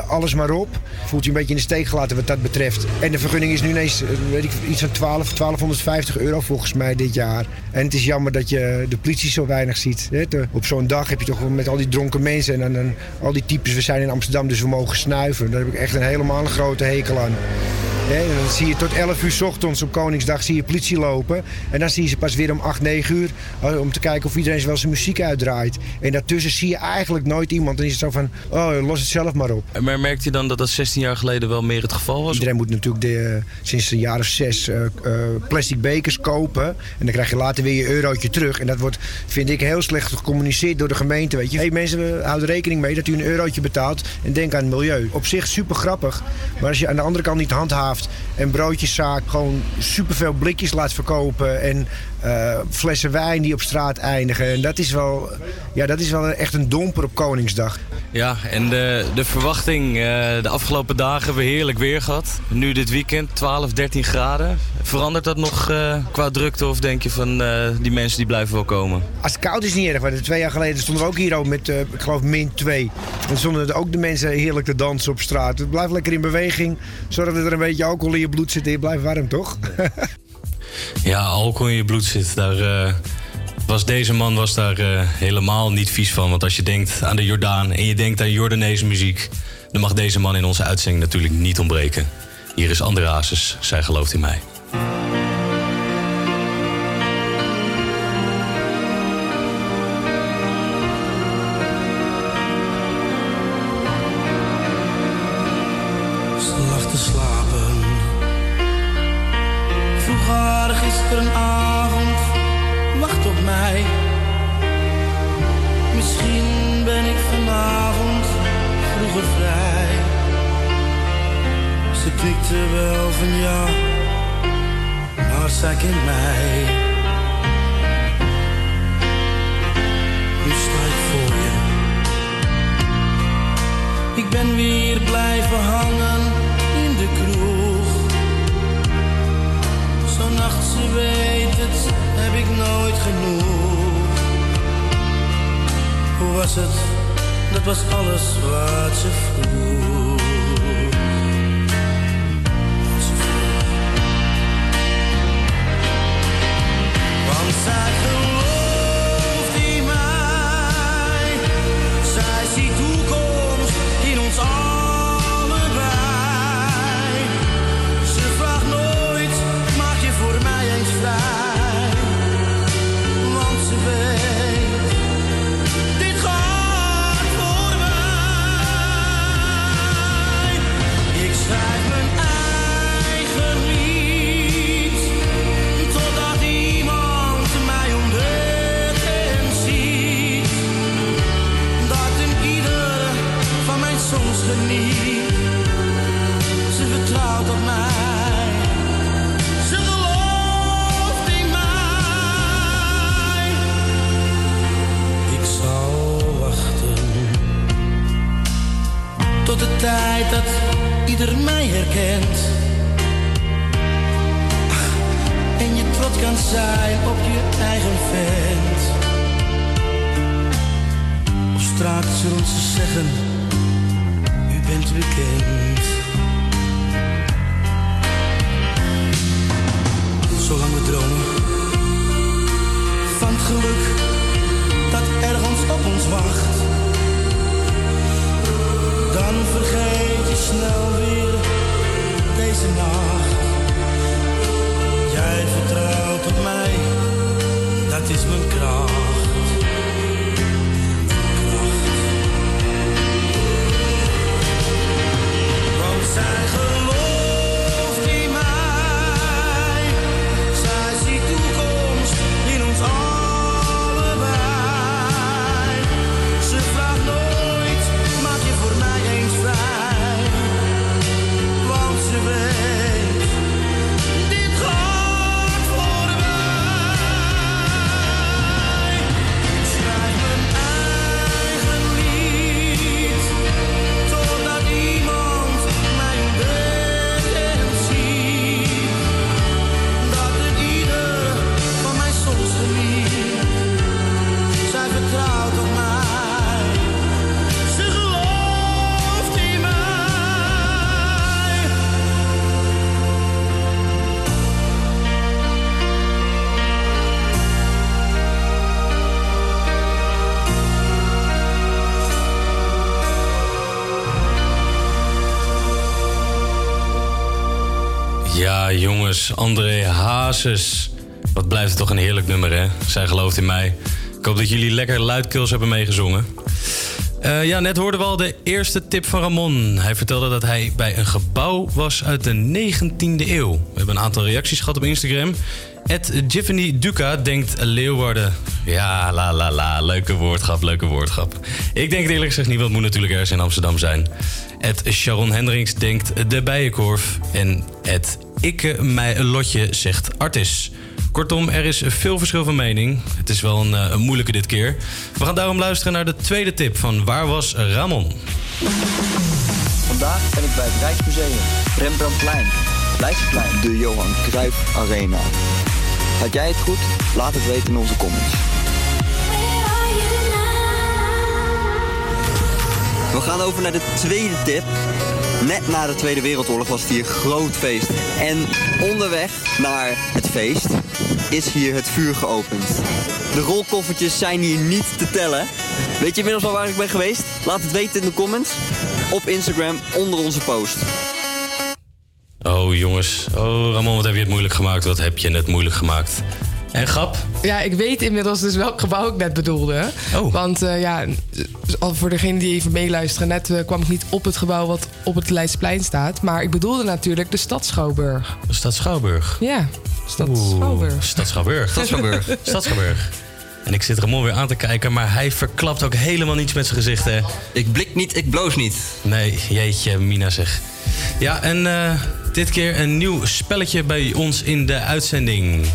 alles maar op. Voelt je een beetje in de steek gelaten wat dat betreft. En de vergunning is nu ineens eh, weet ik, iets van 12, 1250 euro volgens mij dit jaar. En het is jammer dat je de politie zo weinig ziet. hè. Op zo'n dag heb je toch met al die dronken mensen en dan, dan al die types. We zijn in Amsterdam, dus we mogen snuiven. Daar heb ik echt een helemaal een grote hekel aan. Dan zie je tot 11 uur 's ochtends op Koningsdag zie je politie lopen. En dan zie je ze pas weer om 8, 9 uur. eh, Om te kijken of iedereen wel zijn muziek uitdraait. En daartussen zie je eigenlijk nooit iemand. Dan is het zo van, oh, los het zelf maar op. Maar merkte je dan dat dat 16 jaar geleden wel meer het geval was? Iedereen moet natuurlijk de, eh, sinds een jaar of zes eh, eh, plastic bekers kopen. En dan krijg je later weer je eurotje terug. En dat wordt, vind ik, heel slecht gecommuniceerd door de gemeente. Weet je, hey, mensen, houden rekening mee dat u een eurotje betaalt. En denk aan het milieu. Op zich super grappig. Maar als je aan de andere kant niet handhaaft. En broodjeszaak gewoon superveel blikjes laat verkopen. En eh, flessen wijn die op straat eindigen. En dat is wel, ja, dat is wel echt een domper op Koningsdag. Ja, en de, de verwachting, eh, de afgelopen dagen hebben we heerlijk weer gehad. Nu dit weekend 12, 13 graden. Verandert dat nog eh, qua drukte of denk je van die mensen die blijven wel komen? Als het koud is niet erg, want twee jaar geleden stonden we ook hier ook met, ik geloof, min 2. En stonden er ook de mensen heerlijk te dansen op straat. Het blijft lekker in beweging. Zorg dat er een beetje alcohol in je bloed zit en je blijft warm, toch? [LAUGHS] Ja, alcohol in je bloed zit, daar eh, was deze man was daar eh, helemaal niet vies van. Want als je denkt aan de Jordaan en je denkt aan Jordaanese muziek... dan mag deze man in onze uitzending natuurlijk niet ontbreken. Hier is André zij gelooft in mij. Ze knikte wel van ja, maar zij kent mij. Nu sta ik voor je. Ik ben weer blijven hangen in de kroeg. Zo'n nacht, ze weet het, heb ik nooit genoeg. Hoe was het? Dat was alles wat ze vroeg. Want zij André Hazes. Wat blijft het toch een heerlijk nummer, hè? Zij gelooft in mij. Ik hoop dat jullie lekker luidkeels hebben meegezongen. Eh, ja, net hoorden we al de eerste tip van Ramon. Hij vertelde dat hij bij een gebouw was uit de 19e eeuw. We hebben een aantal reacties gehad op Instagram. Ed Giovanni Duca denkt Leeuwarden. Ja, la la la. Leuke woordgrap, leuke woordgrap. Ik denk het eerlijk gezegd niet, want moet natuurlijk ergens in Amsterdam zijn. Ed Sharon Hendricks denkt de Bijenkorf. En Ed Ikke Mij Lotje zegt Artis. Kortom, er is veel verschil van mening. Het is wel een, eh, een moeilijke dit keer. We gaan daarom luisteren naar de tweede tip van Waar was Ramon? Vandaag ben ik bij het Rijksmuseum, Rembrandtplein, Leidseplein, de Johan Cruijff Arena. Had jij het goed? Laat het weten in onze comments. We gaan over naar de tweede tip. Net na de Tweede Wereldoorlog was het hier groot feest. En onderweg naar het feest is hier het vuur geopend. De rolkoffertjes zijn hier niet te tellen. Weet je inmiddels al waar ik ben geweest? Laat het weten in de comments. Op Instagram onder onze post. Oh jongens, oh Ramon, wat heb je het moeilijk gemaakt? Wat heb je net moeilijk gemaakt? En Gap? Ja, ik weet inmiddels dus welk gebouw ik net bedoelde. Oh. Want eh, ja, al voor degene die even meeluisteren... net eh, kwam ik niet op het gebouw wat op het Leidseplein staat. Maar ik bedoelde natuurlijk de Stad Schouwburg. De Stad Schouwburg? Ja, Stad Oeh, Schouwburg. Stad Schouwburg. Stad Schouwburg. [LAUGHS] Stad Schouwburg. En ik zit Ramon weer aan te kijken, maar hij verklapt ook helemaal niets met zijn gezicht, hè? Ik blik niet, ik bloos niet. Nee, jeetje, Mina zeg. Ja, en eh, dit keer een nieuw spelletje bij ons in de uitzending.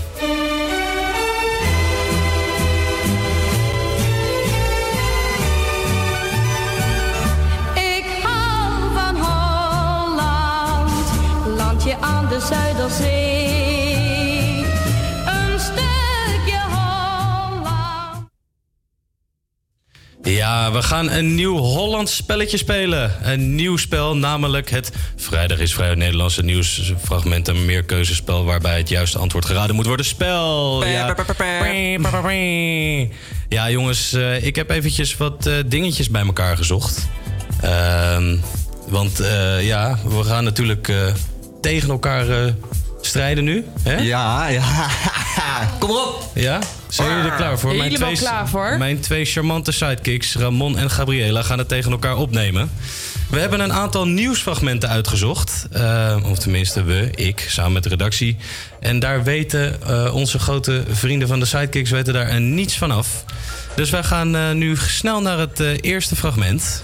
Ja, we gaan een nieuw Hollands spelletje spelen. Een nieuw spel, namelijk het Vrijdag is Vrij Nederlandse nieuwsfragment. Een meerkeuzespel waarbij het juiste antwoord geraden moet worden. Spel! Ja, ja jongens, eh, ik heb eventjes wat eh, dingetjes bij elkaar gezocht. Ehm, want eh, ja, we gaan natuurlijk tegen elkaar strijden nu. Hè? Ja, ja. [LAUGHS] Kom op! Ja? Zijn jullie er klaar voor? Helemaal klaar voor. Mijn twee charmante sidekicks, Ramon en Gabriela, gaan het tegen elkaar opnemen. We hebben een aantal nieuwsfragmenten uitgezocht. Eh, of tenminste, we, ik, samen met de redactie. En daar weten eh, onze grote vrienden van de sidekicks weten daar niets van af. Dus wij gaan eh, nu snel naar het eerste fragment.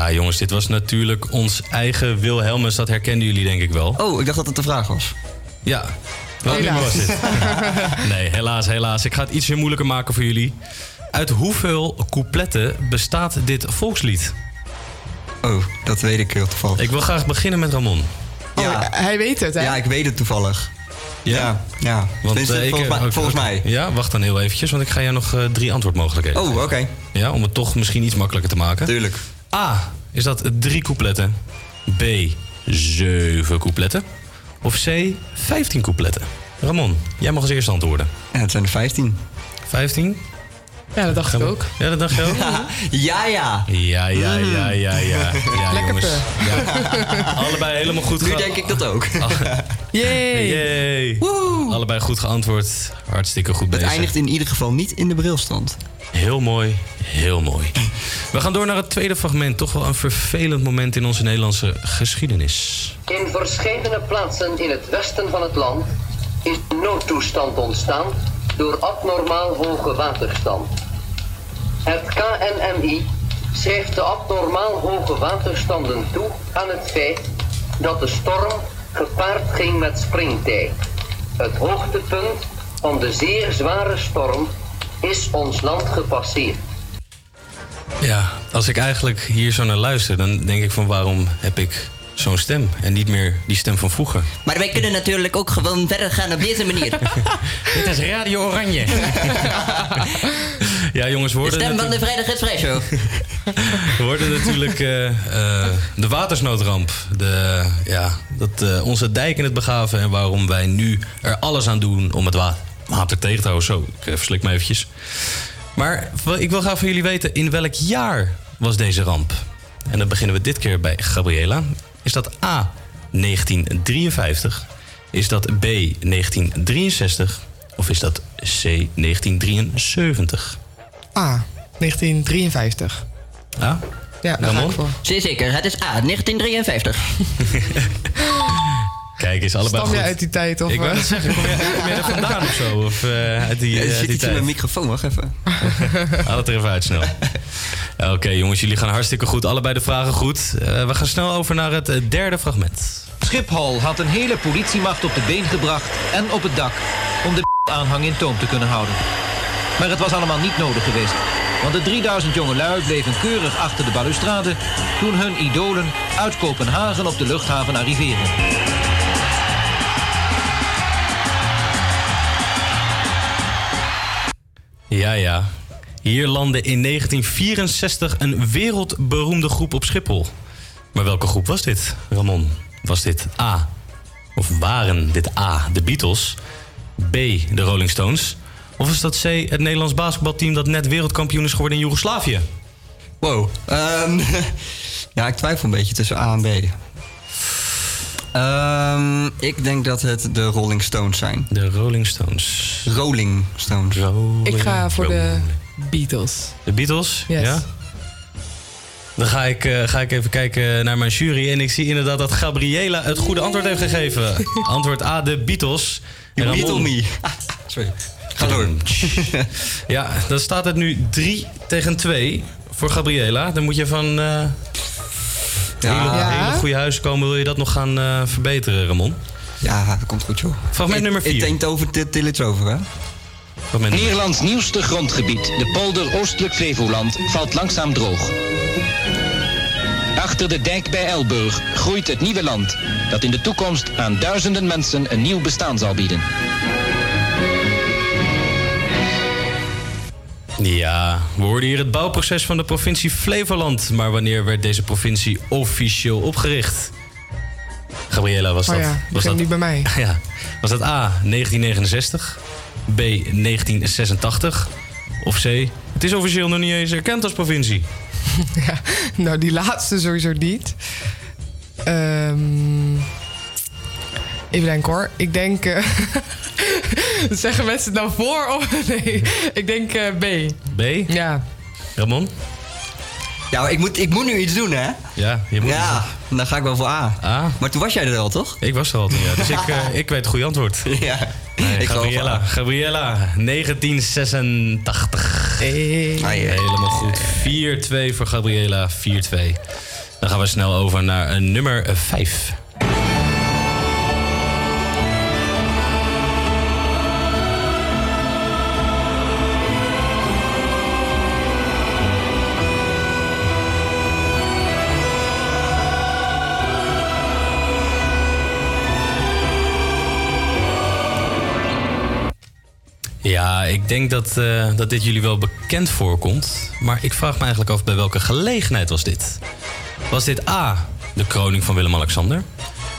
Ja, jongens, dit was natuurlijk ons eigen Wilhelmus. Dat herkenden jullie denk ik wel. Oh, ik dacht dat het de vraag was. Ja. Welk nummer was dit? [LAUGHS] nee, helaas, helaas. Ik ga het iets weer moeilijker maken voor jullie. Uit hoeveel coupletten bestaat dit volkslied? Oh, dat weet ik heel toevallig. Ik wil graag beginnen met Ramon. Ja, Hij weet het, hè? ja, ik weet het toevallig. Ja, ja. Tenminste, eh, ik, volgens, mij, ook- volgens mij. Ja, wacht dan heel eventjes, want ik ga jou nog eh, drie antwoordmogelijkheden Oh, oké. Ja, om het toch misschien iets makkelijker te maken. Tuurlijk. A. Is dat drie coupletten? B. Zeven coupletten? Of C. Vijftien coupletten? Ramon, jij mag als eerste antwoorden. Ja, het zijn er 15. 15? Ja, dat dacht ik ook. Ja, dat dacht je ook? [LAUGHS] Ja, ja. Ja, ja, ja, ja, ja. ja Lekker jongens. Ja. [LAUGHS] Allebei helemaal goed Nu ge- denk ik dat ook. [LAUGHS] Yay! Yay. Allebei goed geantwoord. Hartstikke goed Het bezig. eindigt in ieder geval niet in de brilstand. Heel mooi, heel mooi. We gaan door naar het tweede fragment. Toch wel een vervelend moment in onze Nederlandse geschiedenis. In verschillende plaatsen in het westen van het land is noodtoestand ontstaan door abnormaal hoge waterstand. Het KNMI schrijft de abnormaal hoge waterstanden toe aan het feit dat de storm gepaard ging met springtij. Het hoogtepunt van de zeer zware storm is ons land gepasseerd. Ja, als ik eigenlijk hier zo naar luister, dan denk ik van waarom heb ik zo'n stem en niet meer die stem van vroeger. Maar wij kunnen natuurlijk ook gewoon verder gaan op deze manier. [LAUGHS] Dit is Radio Oranje. [LAUGHS] ja, jongens, De worden stem van de Vrijdag Show. [LAUGHS] worden natuurlijk eh, eh, de watersnoodramp. De, ja, dat, eh, onze dijk in het begaven en waarom wij nu er alles aan doen om het wa- water tegen te houden. Zo, ik verslik me eventjes. Maar ik wil graag van jullie weten, in welk jaar was deze ramp? En dan beginnen we dit keer bij Gabriela. Is dat A, 1953? Is dat B, 1963? Of is dat C, 1973? A, 1953. Ja? Ja, daar ga ik voor. Zeer zeker, het is A, 1953. [LAUGHS] Kijk eens, allebei Stam jij goed. uit die tijd? Of, Ik wou eh? zeggen, kom er vandaan of zo? Of eh, uit die, Ja, eh, uit zit die iets in tijd? mijn microfoon, wacht even. [LAUGHS] Haal het er even uit snel. Oké jongens, jullie gaan hartstikke goed. Allebei de vragen goed. Eh, we gaan snel over naar het derde fragment. Schiphol had een hele politiemacht op de been gebracht en op het dak om de [LAUGHS] aanhang in toom te kunnen houden. Maar het was allemaal niet nodig geweest. Want de 3000 jongelui bleven keurig achter de balustrade toen hun idolen uit Kopenhagen op de luchthaven arriveerden. Ja, ja. Hier landde in 1964 een wereldberoemde groep op Schiphol. Maar welke groep was dit, Ramon? Was dit A? Of waren dit A, de Beatles? B, de Rolling Stones? Of is dat C, het Nederlands basketbalteam dat net wereldkampioen is geworden in Joegoslavië? Wow. Ehm, [LAUGHS] ja, ik twijfel een beetje tussen A en B. Ehm, ik denk dat het de Rolling Stones zijn. De Rolling Stones. Rolling Stones. Ik ga voor de Beatles. De Beatles? Yes. Ja? Dan ga ik, eh, ga ik even kijken naar mijn jury. En ik zie inderdaad dat Gabriela het goede antwoord heeft gegeven. [LAUGHS] Antwoord A, de Beatles. En You Ramon- Beatle me. [LAUGHS] Sorry. Ga door. Ja, dan staat het nu 3 tegen 2 voor Gabriela. Dan moet je van eh Ja. hele, Ja. hele goede huis komen. Wil je dat nog gaan eh, verbeteren, Ramon? Ja, dat komt goed, joh. Fragment nummer 4. Het denkt over till till it's over, hè? Nederlands nieuwste grondgebied, de polder Oostelijk Flevoland, valt langzaam droog. Achter de dijk bij Elburg groeit het nieuwe land, dat in de toekomst aan duizenden mensen een nieuw bestaan zal bieden. Ja, we hoorden hier het bouwproces van de provincie Flevoland. Maar wanneer werd deze provincie officieel opgericht? Gabriela, was Oh dat? ja, was dat nu bij mij. [LAUGHS] Ja. Was dat A, 1969? B, 1986? Of C, het is officieel nog niet eens erkend als provincie? [LAUGHS] ja, nou, die laatste sowieso niet. Ehm, even denken hoor. Ik denk... eh, [LAUGHS] [LAUGHS] zeggen mensen het nou voor of [LAUGHS] nee? Ik denk eh, B. B? Ja. Ramon? Ja, maar ik moet, ik moet nu iets doen, hè? Ja, je moet Ja, dan ga ik wel voor A. A? Maar toen was jij er al, toch? Ik was er al toen, ja. Dus ik, [LAUGHS] eh, ik weet het goede antwoord. Ja. Nee, Ik ga wel Gabriela, voor A. Gabriela, 1986. Helemaal goed. 4-2 voor Gabriela, 4-2. Dan gaan we snel over naar een nummer 5. Ja, ik denk dat, eh, dat dit jullie wel bekend voorkomt. Maar ik vraag me eigenlijk af bij welke gelegenheid was dit? Was dit A, de kroning van Willem-Alexander?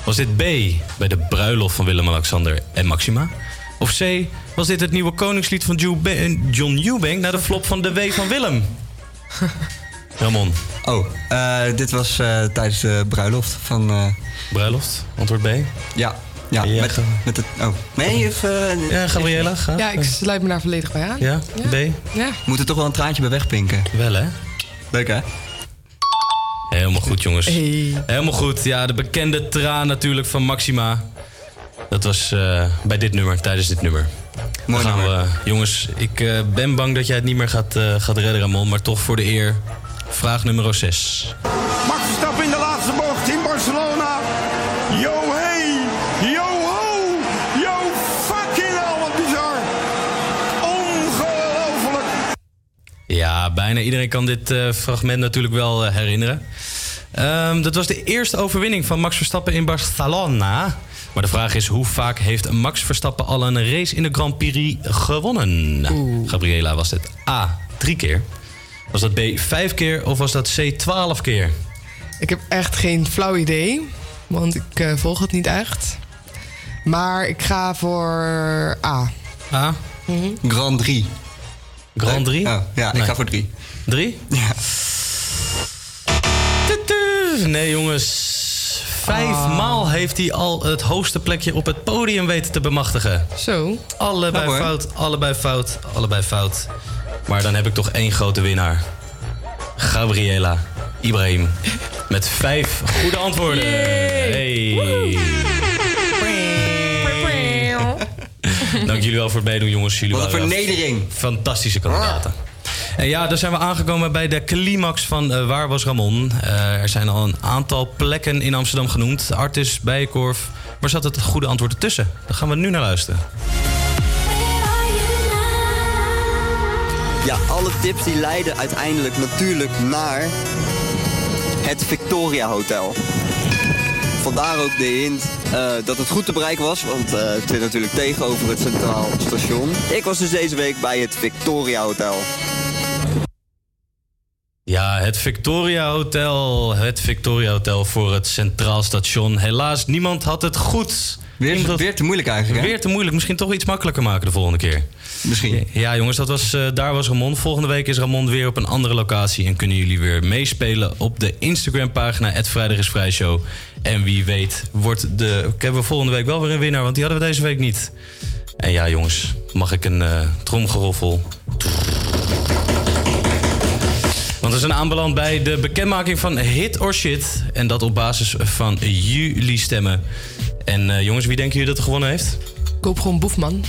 Was dit B, bij de bruiloft van Willem-Alexander en Maxima? Of C, was dit het nieuwe koningslied van John Eubank... naar de flop van de W van Willem? [LAUGHS] Ramon. Oh, eh, dit was eh, tijdens de bruiloft van... Bruiloft, antwoord B? Ja, ja, Ja, met, met het... Oh, nee, of... eh, Ja, Gabriela, ga. Ja, ik sluit me daar volledig bij aan. Ja, B? Ja. Moet er toch wel een traantje bij wegpinken. Wel, hè? Leuk, hè? Helemaal goed, jongens. Helemaal goed. Ja, de bekende traan natuurlijk van Maxima. Dat was eh, bij dit nummer, tijdens dit nummer. Mooi Dan gaan nummer. we, jongens, ik eh, ben bang dat jij het niet meer gaat, eh, gaat redden, Ramon. Maar toch voor de eer, vraag nummer 6. Max Verstappen in de laatste bocht in Barcelona. Ja, bijna iedereen kan dit eh, fragment natuurlijk wel eh, herinneren. Ehm, dat was de eerste overwinning van Max Verstappen in Barcelona. Maar de vraag is, hoe vaak heeft Max Verstappen al een race in de Grand Prix gewonnen? Gabriela was het A, drie keer. Was dat B vijf keer of was dat C 12 keer? Ik heb echt geen flauw idee, want ik eh, volg het niet echt. Maar ik ga voor A. A? Grand 3. Grand 3? Oh, ja, ik ga voor 3. 3? Ja. Nee, jongens. Vijfmaal heeft hij al het hoogste plekje op het podium weten te bemachtigen. Zo. Allebei Nou, fout, allebei fout, allebei fout. Maar dan heb ik toch één grote winnaar. Gabriela Ibrahim. Met vijf goede antwoorden. Hey. [LAUGHS] Dank jullie wel voor het meedoen, jongens. Jullie Wat een vernedering. Fantastische kandidaten. En ja, daar zijn we aangekomen bij de climax van eh, Waar was Ramon? Eh, er zijn al een aantal plekken in Amsterdam genoemd. Artis, Bijenkorf. Maar zat het goede antwoord ertussen? Daar gaan we nu naar luisteren. Ja, alle tips die leiden uiteindelijk natuurlijk naar het Victoria Hotel. Vandaar ook de hint eh, dat het goed te bereiken was, want eh, het zit natuurlijk tegenover het Centraal Station. Ik was dus deze week bij het Victoria Hotel. Ja, het Victoria Hotel. Het Victoria Hotel voor het Centraal Station. Helaas, niemand had het goed. Weer, weer te moeilijk eigenlijk, hè? Weer te moeilijk. Misschien toch iets makkelijker maken de volgende keer. Misschien. Ja, jongens, dat was, eh, daar was Ramon. Volgende week is Ramon weer op een andere locatie. En kunnen jullie weer meespelen op de Instagram-pagina... Het Vrijdag is Vrij Show. En wie weet wordt de... hebben we volgende week wel weer een winnaar, want die hadden we deze week niet. En ja, jongens, mag ik een eh tromgeroffel? Want we zijn aanbeland bij de bekendmaking van Hit or Shit. En dat op basis van jullie stemmen. En eh, jongens, wie denken jullie dat er gewonnen heeft? Koop gewoon Boefman.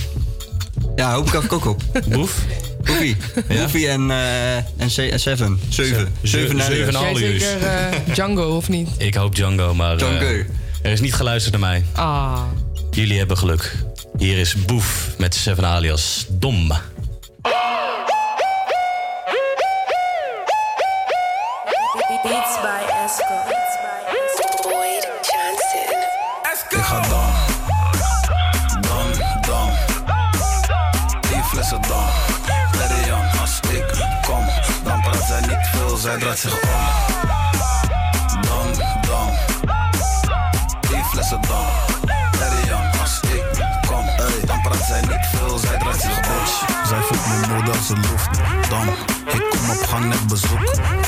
Ja, hoop ik ook op. [LAUGHS] Boef? Boefie. Boefie en, eh en se- en Seven. Zeven. Zeven en Zeven Jij zeker eh, Django of niet? [LAUGHS] Ik hoop Django, maar eh, Django. er is niet geluisterd naar mij. Ah. Jullie hebben geluk. Hier is Boef met Seven alias Dom. Boyd Johnson. Ik ga dan, dan, dan. Die flessen dan. Let Jan, als ik kom, dan praat zij niet veel, zij draait zich om. Dan, dan. Die flessen dan. Let Jan, als ik kom, dan praat zij niet veel, zij draait zich om. Zij voelt mijn moeder een lucht. Dan, ik kom op gang net bezoek.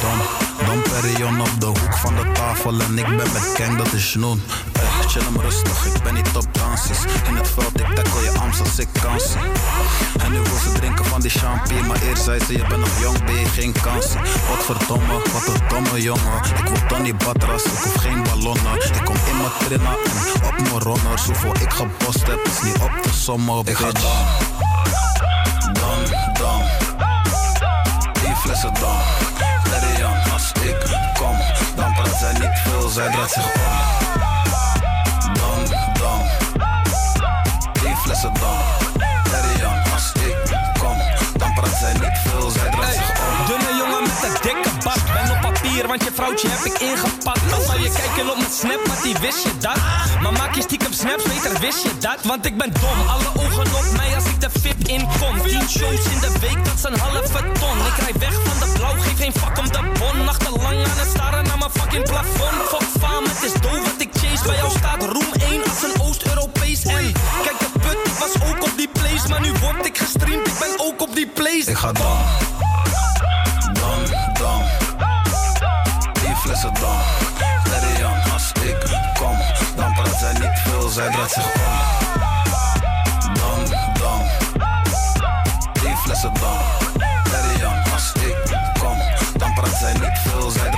Dan, dan Perion op de hoek van de tafel en ik ben met Ken, dat is Snoen. Ey, chill hem rustig, ik ben niet op dansjes. In het veld, ik tackle je arms als ik kan zie. En nu wil ze drinken van die champagne, maar eerst zei ze, je bent nog jong, ben je geen kans. Wat verdomme, wat een domme jongen. Ik wil Donny Batras, ik hoef geen ballonnen. Ik kom in mijn trainer en op mijn runners. Hoeveel ik gebost heb, is niet op te sommen, Ik ga dan, dan, dan. Die flessen dan. Zij draait zich om. Dan, dan. Die flessen dan. Jan, als ik kom, dan praat zij niet veel, zij draait zich om. Dunne jongen met een dikke want je vrouwtje heb ik ingepakt. Dan zal je kijken op mijn snap, maar die wist je dat. Maar maak je stiekem snaps, beter wist je dat. Want ik ben dom, alle ogen op mij als ik de fit inkom. 10 shows in de week, dat is een halve ton. Ik rij weg van de blauw, geef geen fuck om de bon. Nachtenlang aan het staren naar mijn fucking plafond. Fuck fame, het is doof wat ik chase. Bij jou staat roem 1 als een Oost-Europees. En kijk de put, ik was ook op die place. Maar nu word ik gestreamd, ik ben ook op die place. Ik ga dan, flessen dan. Let Jan, als ik kom, dan praat zij niet veel, zij draait zich om. Dan, dan. Die flessen dan. Let Jan, als ik kom, dan praat zij niet veel, zij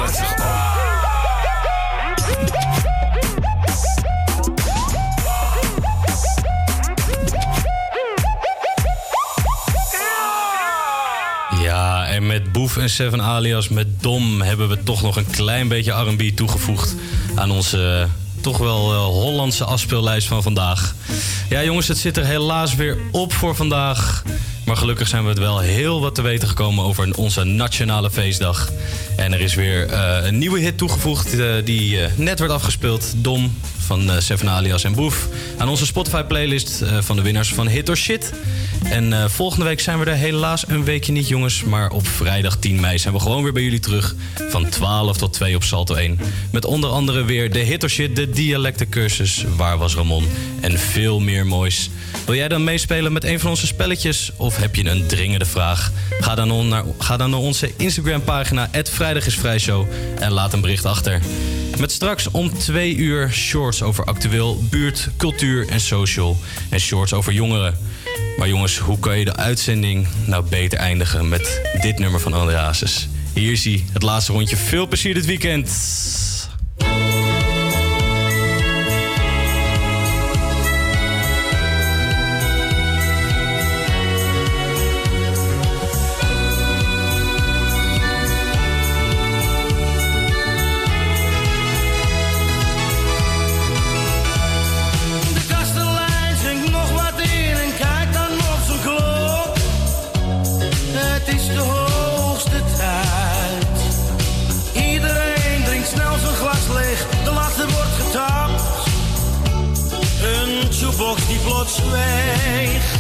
en Seven alias met Dom hebben we toch nog een klein beetje R&B toegevoegd aan onze eh, toch wel eh, Hollandse afspeellijst van vandaag. Ja, jongens, het zit er helaas weer op voor vandaag. Maar gelukkig zijn we het wel heel wat te weten gekomen over onze nationale feestdag. En er is weer eh, een nieuwe hit toegevoegd die net werd afgespeeld. Dom van eh, Seven Alias en Boef. Aan onze Spotify-playlist eh, van de winnaars van Hit or Shit. En eh, volgende week zijn we er helaas een weekje niet, jongens. Maar op vrijdag 10 mei zijn we gewoon weer bij jullie terug. Van 12 tot 2 op Salto 1. Met onder andere weer de Hit or Shit, de dialectencursus. Waar was Ramon? En veel meer moois. Wil jij dan meespelen met een van onze spelletjes? Of heb je een dringende vraag? Ga dan, naar, ga dan naar onze Instagram-pagina, @vrijdagisvrijshow en laat een bericht achter. Met straks om twee uur shorts over actueel, buurt, cultuur en social. En shorts over jongeren. Maar jongens, hoe kan je de uitzending nou beter eindigen met dit nummer van André Hazes? Hier hij, het laatste rondje. Veel plezier dit weekend. Een